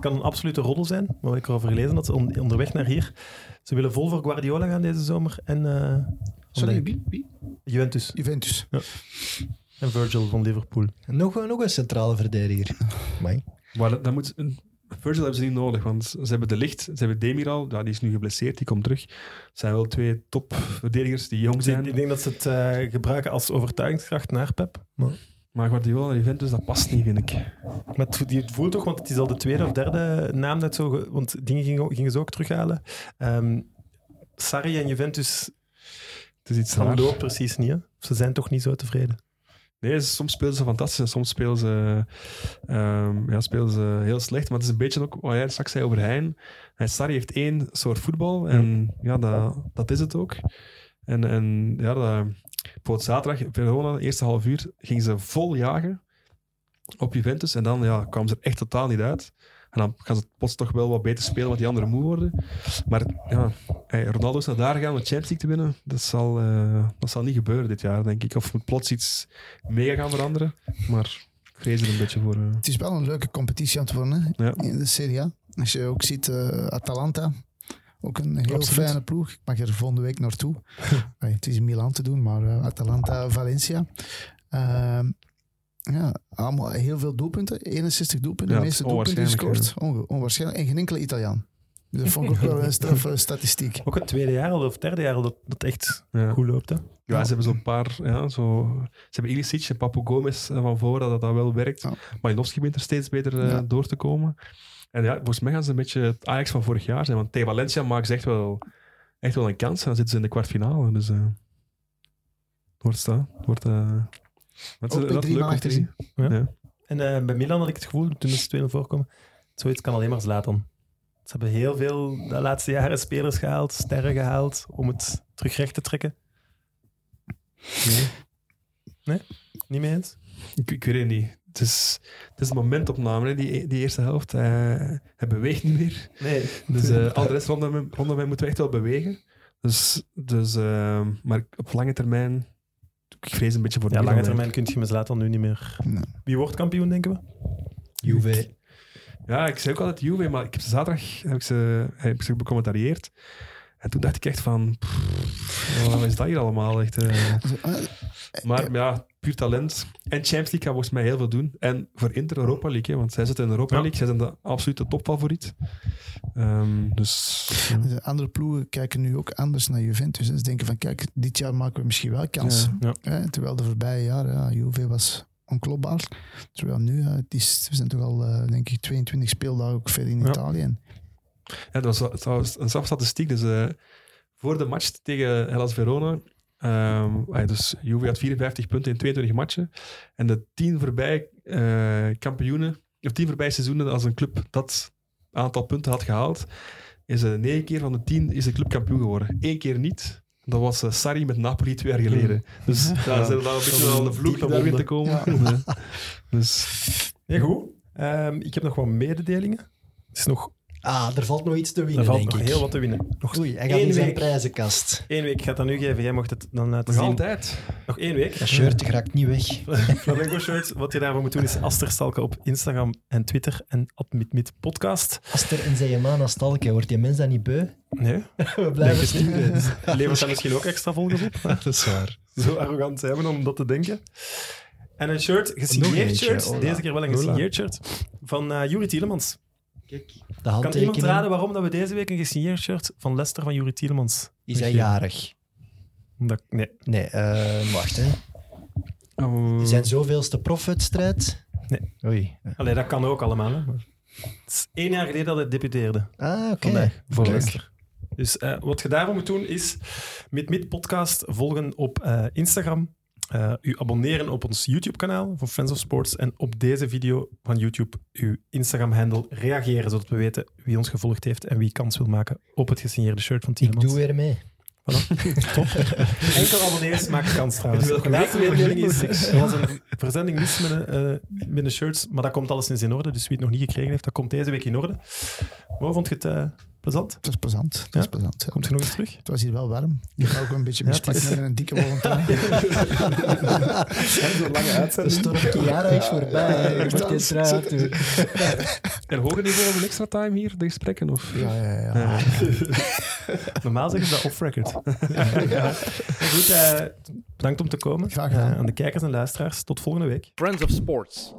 kan een absolute roddel zijn. Maar ik heb erover gelezen dat ze on- onderweg naar hier... Ze willen vol voor Guardiola gaan deze zomer. En, eh,
Sorry, wie? wie?
Juventus
Juventus.
en Virgil van Liverpool.
Nog, nog een centrale verdediger.
Maar dat, dat moet, een- Virgil hebben ze niet nodig, want ze hebben de licht, ze hebben Demiral, ja, die is nu geblesseerd, die komt terug. Het zijn wel twee topverdedigers die jong
ik,
zijn.
ik denk dat ze het eh, gebruiken als overtuigingskracht naar Pep. Maar,
Maar Guardiola en Juventus, dat past niet, vind ik.
maar het, je voelt toch, want het is al de tweede of derde naam dat zo... Want dingen gingen, gingen ze ook terughalen. Ehm Sarri en Juventus
Het is iets
loop precies niet. Hè? Ze zijn toch niet zo tevreden.
Nee, soms spelen ze fantastisch en soms spelen ze, ehm, ja, spelen ze heel slecht. Maar het is een beetje ook wat jij straks zei over Hein. Hij Sarri heeft één soort voetbal en ja, dat, dat is het ook. En, en ja, dat, bijvoorbeeld zaterdag, Verona, de eerste half uur, gingen ze vol jagen op Juventus. En dan ja, kwamen ze er echt totaal niet uit. En dan gaan ze plots toch wel wat beter spelen, want die anderen moe worden. Maar ja, hey, Ronaldo is naar daar gegaan om de Champions League te winnen. Dat zal, eh, dat zal niet gebeuren dit jaar, denk ik. Of moet plots iets mega gaan veranderen. Maar ik vrees er een beetje voor. eh.
Het is wel een leuke competitie aan het worden
Ja.
in de Serie A. Als je ook ziet, eh, Atalanta, ook een heel
Absoluut.
fijne ploeg. Ik mag er volgende week naartoe. Allee, het is in Milan te doen, maar Atalanta, Valencia. Ja, allemaal heel veel doelpunten. 61 doelpunten,
Ja,
de meeste doelpunten
onwaarschijnlijk,
gescoord. Onwaarschijnlijk. En geen enkele Italiaan. Dus dat vond ik ook wel een straffe statistiek.
Ook het tweede jaar al, of derde jaar al, dat dat echt
Ja.
goed loopt. Hè?
Ja, ze hebben zo'n paar... Ja, zo, ze hebben Ilicic en Papu Gomez eh, van voren, dat dat wel werkt.
Ja.
Malinowski begint er steeds beter eh,
Ja.
door te komen. En ja, volgens mij gaan ze een beetje het Ajax van vorig jaar zijn. Want tegen Valencia maken ze echt wel, echt wel een kans. En dan zitten ze in de kwartfinale. Dus eh, het wordt staan. Het wordt... eh, het is inderdaad
drie
leuk
man
om te zien.
Ja.
Ja.
En eh, bij Milan had ik het gevoel, toen ze 2-0 voorkomen, zoiets kan alleen maar Zlatan. Ze hebben heel veel de laatste jaren spelers gehaald, sterren gehaald, om het terug recht te trekken.
Nee.
Niet mee eens?
Ik, ik weet het niet. Het is, het is een momentopname, hè, die, die eerste helft. Hij, hij beweegt niet meer.
Nee.
Dus eh al de rest rondom hem, rondom hem moeten we echt wel bewegen. Dus, dus, maar op lange termijn, ik vrees een beetje voor
Ja,
Milan,
lange termijn kun je met Zlatan nu niet meer...
Nee.
Wie wordt kampioen, denken we?
Juve.
Ja, ik zei ook altijd Juve, maar ik heb ze zaterdag heb ik ze, heb ik ze becommentarieerd. En toen dacht ik echt van, pff, wat is dat hier allemaal? Echt, eh. Maar ja, puur talent. En Champions League gaat volgens mij heel veel doen. En voor Inter Europa League, hè, want zij zitten in Europa
Ja.
League. Zij zijn de absolute topfavoriet. Ehm, dus ja.
De andere ploegen kijken nu ook anders naar Juventus. Ze denken van, kijk, dit jaar maken we misschien wel kans.
Ja.
Ja.
Hè, terwijl de voorbije jaren, ja, Juve was onklopbaar. Terwijl nu, ja, het is, we zijn toch al, eh, denk ik, 22 speeldagen ook ver in
Ja.
Italië.
Ja, dat was, het was een straffe statistiek. Dus eh, voor de match tegen Hellas Verona, ehm, ah, dus Juve had 54 punten in 22 matchen. En de 10 voorbij eh, kampioenen, of 10 voorbij seizoenen als een club dat aantal punten had gehaald, is eh 9 keer van de 10 is de club kampioen geworden. Eén keer niet. Dat was Sarri met Napoli twee jaar geleden. Dus daar
Ja.
is er dan een beetje wel
een
de vloek daar weer
wonde.
te komen.
Ja.
Ja. Dus
Ja, goed. Ehm, ik heb nog wat mededelingen. Het is nog,
Ah, er valt nog iets te
er
winnen,
valt
denk
nog
ik.
heel wat te winnen. Nog
Oei, hij gaat in zijn
week.
prijzenkast.
één week. Ik ga het aan u geven. Jij mocht het dan laten
nog
zien.
altijd.
Nog één week.
Dat shirt raakt niet weg.
Flamengo shirt. Wat je daarvoor moet doen is Asterstalken op Instagram en Twitter en @mitmit podcast.
Aster en zijn man als stalken, wordt die mens dan niet beu?
Nee,
We blijven sturen.
levert daar misschien ook extra volgers op.
Dat is waar.
Zo arrogant zijn we om dat te denken. En een shirt, gesigneerd
eentje,
shirt,
hola.
deze keer wel een
Hola.
gesigneerd shirt, van eh Juri Tielemans.
Kijk, de
Kan iemand raden waarom dat we deze week een gesigneerd shirt van Leicester van Juri Tielemans
Is hij jarig?
Omdat, nee,
Nee, eh, wacht hè.
Oh,
Zijn zoveelste profwedstrijd?
Nee.
Oei.
Allee, dat kan ook allemaal. Hè. maar Het is één jaar geleden dat hij debuteerde.
Ah, oké.
Vandaag, voor
Kijk.
Leicester. Dus eh, wat je daarvoor moet doen is met Mid Podcast volgen op eh, Instagram. Eh, u abonneren op ons YouTube-kanaal van Fans of Sports. En op deze video van YouTube uw Instagram-handle reageren, zodat we weten wie ons gevolgd heeft en wie kans wil maken op het gesigneerde shirt van
Ik
Tielemans.
doe weer mee.
Top. Enkel abonnees maken kans trouwens. De laatste mededeling is, er was een verzending mis met, een, eh, met de shirts, maar dat komt alleszins in orde. Dus wie het nog niet gekregen heeft, dat komt deze week in orde. Hoe vond je het eh, plezant?
Het was plezant. Het
Ja?
was plezant. ja.
Komt je nog eens terug?
Het was hier wel warm. Ik heb ook een beetje
is-
met een dikke wollen trui.
En zo'n lange
De storm Chiara is voorbij. Je moet aan doen.
En hoger niveau van extra time hier, de gesprekken? Of?
Ja, ja, ja.
Normaal zeggen ze dat off-record. Ja. Goed, eh, bedankt om te komen.
Graag gedaan.
Eh, aan de kijkers en luisteraars. Tot volgende week.
Friends of Sports.